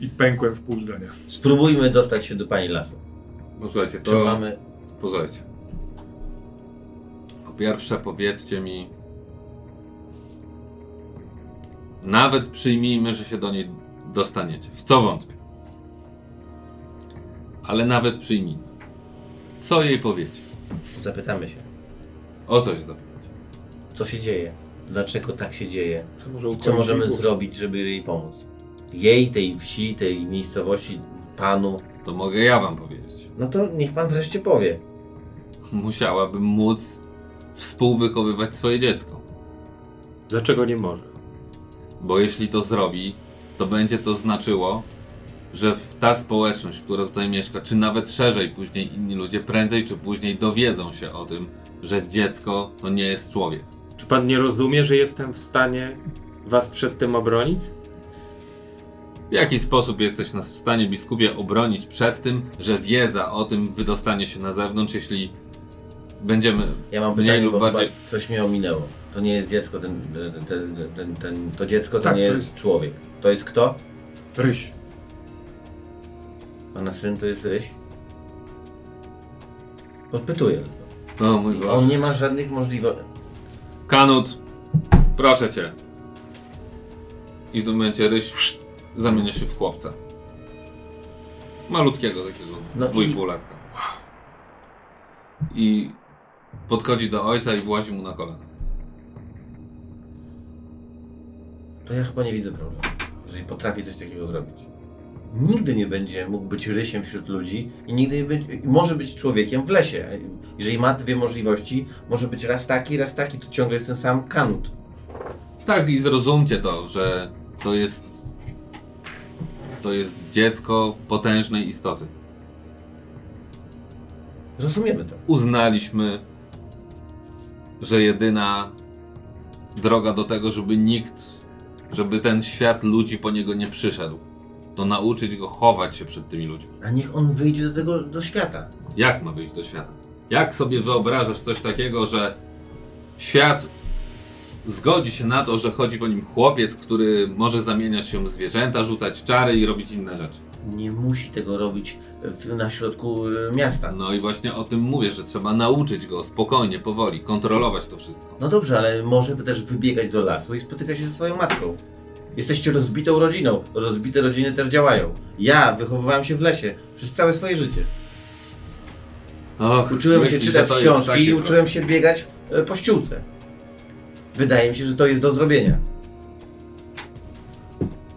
i, i pękłem w pół zdania. Spróbujmy dostać się do Pani lasu. Posłuchajcie, Czy to... mamy... Posłuchajcie. Po pierwsze powiedzcie mi... Nawet przyjmijmy, że się do niej dostaniecie. W co wątpię. Ale nawet przyjmijmy. Co jej powiecie? Zapytamy się, O co się zapytać? co się dzieje? Dlaczego tak się dzieje? Co, może Co możemy jej głowę? zrobić, żeby jej pomóc? Jej, tej wsi, tej miejscowości, Panu. To mogę ja wam powiedzieć. No to niech Pan wreszcie powie. Musiałabym móc współwychowywać swoje dziecko. Dlaczego nie może? Bo jeśli to zrobi, to będzie to znaczyło, że w- ta społeczność, która tutaj mieszka, czy nawet szerzej później inni ludzie, prędzej czy później dowiedzą się o tym, że dziecko to nie jest człowiek. Czy pan nie rozumie, że jestem w stanie was przed tym obronić? W jaki sposób jesteś nas w stanie, biskupie, obronić przed tym, że wiedza o tym wydostanie się na zewnątrz, jeśli będziemy Ja mam mniej pytanie, lub bo bardziej... chyba coś mnie ominęło. To nie jest dziecko, ten, ten, ten, ten, to dziecko to Tak, nie to jest, jest- człowiek. To jest kto? Ryś. Pana syn to jest Ryś? Podpytuję tylko. O mój On Boże. nie ma żadnych możliwości. Kanut, proszę cię. I w tym momencie ryś zamienia się w chłopca. Malutkiego takiego, No no i- latka. I podchodzi do ojca i włazi mu na kolana. To ja chyba nie widzę problemu, jeżeli potrafi coś takiego zrobić. Nigdy nie będzie mógł być rysiem wśród ludzi i nigdy nie będzie, może być człowiekiem w lesie. Jeżeli ma dwie możliwości, może być raz taki, raz taki, to ciągle jest ten sam kanut. Tak, i zrozumcie to, że to jest. To jest dziecko potężnej istoty. Rozumiemy to. Uznaliśmy, że jedyna droga do tego, żeby nikt, żeby ten świat ludzi po niego nie przyszedł, to nauczyć go chować się przed tymi ludźmi. A niech on wyjdzie do tego, do świata. Jak ma wyjść do świata? Jak sobie wyobrażasz coś takiego, że świat zgodzi się na to, że chodzi po nim chłopiec, który może zamieniać się w zwierzęta, rzucać czary i robić inne rzeczy? Nie musi tego robić w, na środku y, miasta. No i właśnie o tym mówię, że trzeba nauczyć go spokojnie, powoli, kontrolować to wszystko. No dobrze, ale może też wybiegać do lasu i spotykać się ze swoją matką. Jesteście rozbitą rodziną. Rozbite rodziny też działają. Ja wychowywałem się w lesie przez całe swoje życie. Och, Uczyłem się myślisz, że czytać książki i uczyłem się biegać e, po ściółce. Wydaje mi się, że to jest do zrobienia.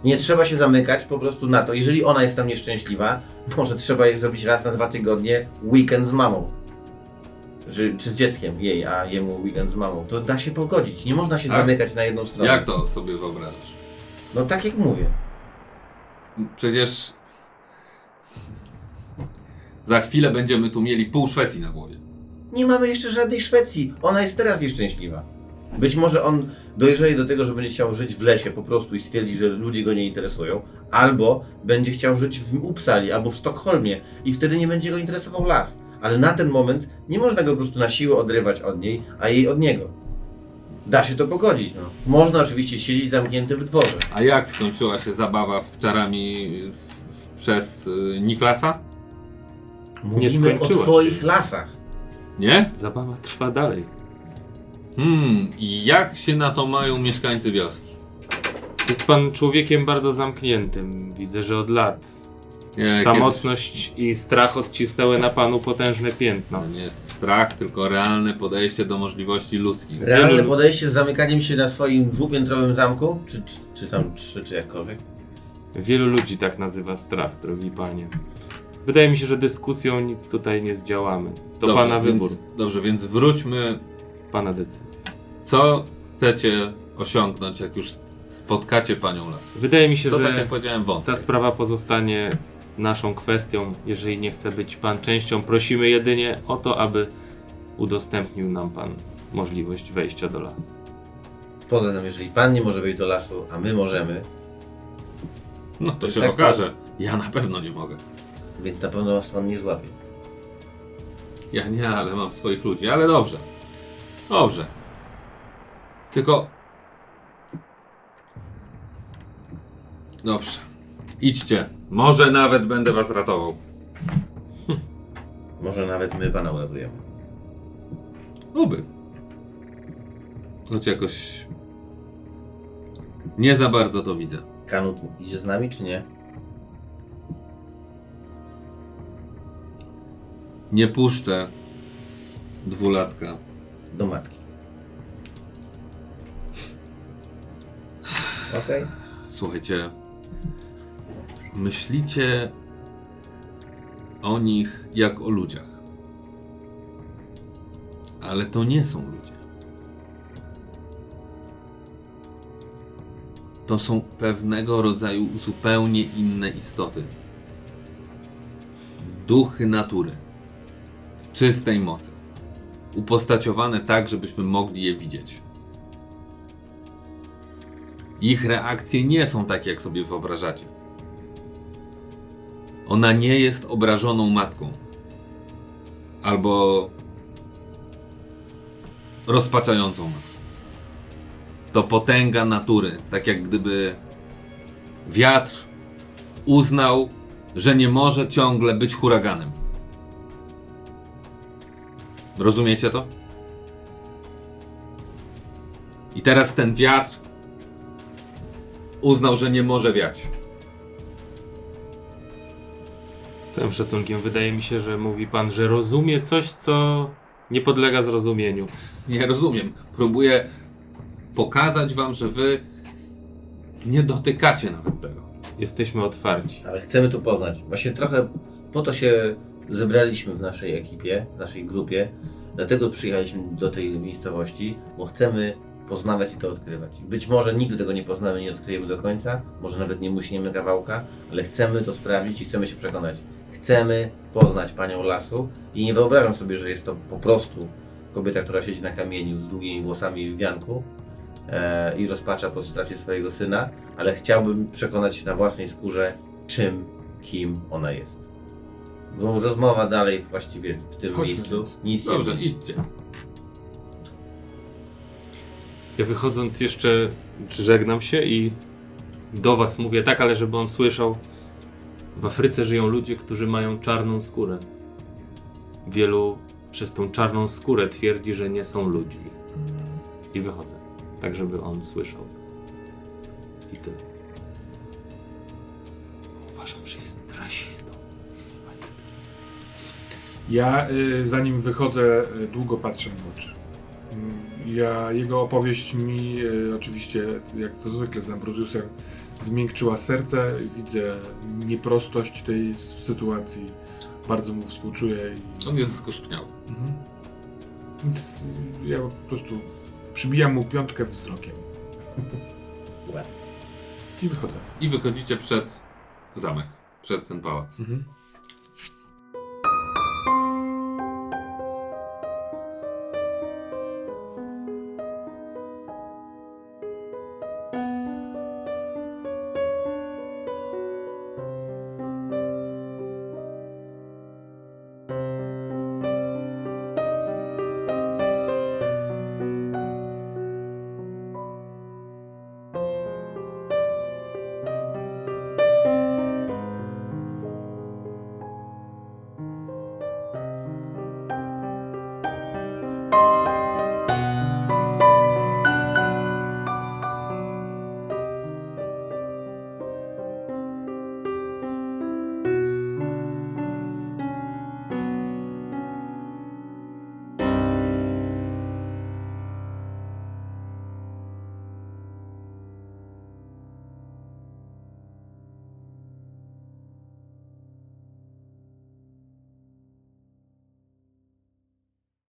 Nie trzeba się zamykać po prostu na to. Jeżeli ona jest tam nieszczęśliwa, może trzeba jej zrobić raz na dwa tygodnie weekend z mamą. Że, czy z dzieckiem jej, a jemu weekend z mamą. To da się pogodzić. Nie można się Tak. zamykać na jedną stronę. Jak to sobie wyobrażasz? No tak jak mówię. Przecież za chwilę będziemy tu mieli pół Szwecji na głowie. Nie mamy jeszcze żadnej Szwecji. Ona jest teraz nieszczęśliwa. Być może on dojrzeje do tego, że będzie chciał żyć w lesie po prostu i stwierdzi, że ludzie go nie interesują, albo będzie chciał żyć w Uppsali albo w Sztokholmie i wtedy nie będzie go interesował las. Ale na ten moment nie można go po prostu na siłę odrywać od niej, a jej od niego. Da się to pogodzić, no. Można oczywiście siedzieć zamknięty w dworze. A jak skończyła się zabawa w czarami w, w, przez y, Niklasa? Mówimy o skończyła swoich lasach. Nie? Zabawa trwa dalej. Hmm, i jak się na to mają mieszkańcy wioski? Jest pan człowiekiem bardzo zamkniętym. Widzę, że od lat. Nie, Samotność i strach odcisnęły na panu potężne piętno. To nie jest strach, tylko realne podejście do możliwości ludzkich. Realne Wielu- podejście z zamykaniem się na swoim dwupiętrowym zamku, czy, czy, czy tam trzy, czy jakkolwiek. Wielu ludzi tak nazywa strach, drogi panie. Wydaje mi się, że dyskusją nic tutaj nie zdziałamy. To Dobrze, pana więc, wybór, Dobrze, więc wróćmy. Pana decyzja. Co chcecie osiągnąć, jak już spotkacie panią lasu? Wydaje mi się, Co że tak jak powiedziałem, wątek. ta sprawa pozostanie naszą kwestią. Jeżeli nie chce być pan częścią, prosimy jedynie o to, aby udostępnił nam pan możliwość wejścia do lasu. Poza tym, jeżeli pan nie może wejść do lasu, a my możemy, No to się Tak, okaże. Ja na pewno nie mogę. więc na pewno was pan nie złapie. Ja nie, ale mam swoich ludzi, ale dobrze. Dobrze. Tylko. Dobrze. Idźcie. Może nawet będę was ratował. [LAUGHS] Może nawet my pana uratujemy. Oby. Choć jakoś. Nie za bardzo to widzę. Kanut idzie z nami, czy nie? Nie puszczę dwulatka. Do matki. Słuchajcie, myślicie o nich jak o ludziach. Ale to nie są ludzie. To są pewnego rodzaju zupełnie inne istoty. Duchy natury. Czystej mocy. Upostaciowane tak, żebyśmy mogli je widzieć. Ich reakcje nie są takie, jak sobie wyobrażacie. Ona nie jest obrażoną matką. Albo rozpaczającą. To potęga natury, tak jak gdyby wiatr uznał, że nie może ciągle być huraganem. Rozumiecie to? I teraz ten wiatr uznał, że nie może wiać. Z całym szacunkiem wydaje mi się, że mówi pan, że rozumie coś, co nie podlega zrozumieniu. Nie rozumiem. Próbuję pokazać wam, że wy nie dotykacie nawet tego. Jesteśmy otwarci. Ale chcemy tu poznać. Właśnie trochę po to się zebraliśmy w naszej ekipie, w naszej grupie. Dlatego przyjechaliśmy do tej miejscowości, bo chcemy poznawać i to odkrywać. Być może nigdy tego nie poznamy, nie odkryjemy do końca, może nawet nie musimy kawałka, ale chcemy to sprawdzić i chcemy się przekonać. Chcemy poznać panią lasu i nie wyobrażam sobie, że jest to po prostu kobieta, która siedzi na kamieniu z długimi włosami w wianku e, i rozpacza po stracie swojego syna, ale chciałbym przekonać się na własnej skórze, czym, kim ona jest. Bo rozmowa dalej właściwie w tym Chodźmy miejscu więc. nic nie Dobrze, idźcie. Ja wychodząc jeszcze żegnam się i do was mówię tak, ale żeby on słyszał. W Afryce żyją ludzie, którzy mają czarną skórę. Wielu przez tą czarną skórę twierdzi, że nie są ludźmi. I wychodzę, tak żeby on słyszał. Ja y, zanim wychodzę, y, długo patrzę w oczy. Mm, Ja, jego opowieść mi y, oczywiście, jak to zwykle z Ambrosiusem, zmiękczyła serce. Widzę nieprostość tej sytuacji. Bardzo mu współczuję. I, On jest skuszkniały. mhm. Więc ja po prostu przybijam mu piątkę wzrokiem. I wychodzę. I wychodzicie przed zamek, przed ten pałac. Mhm.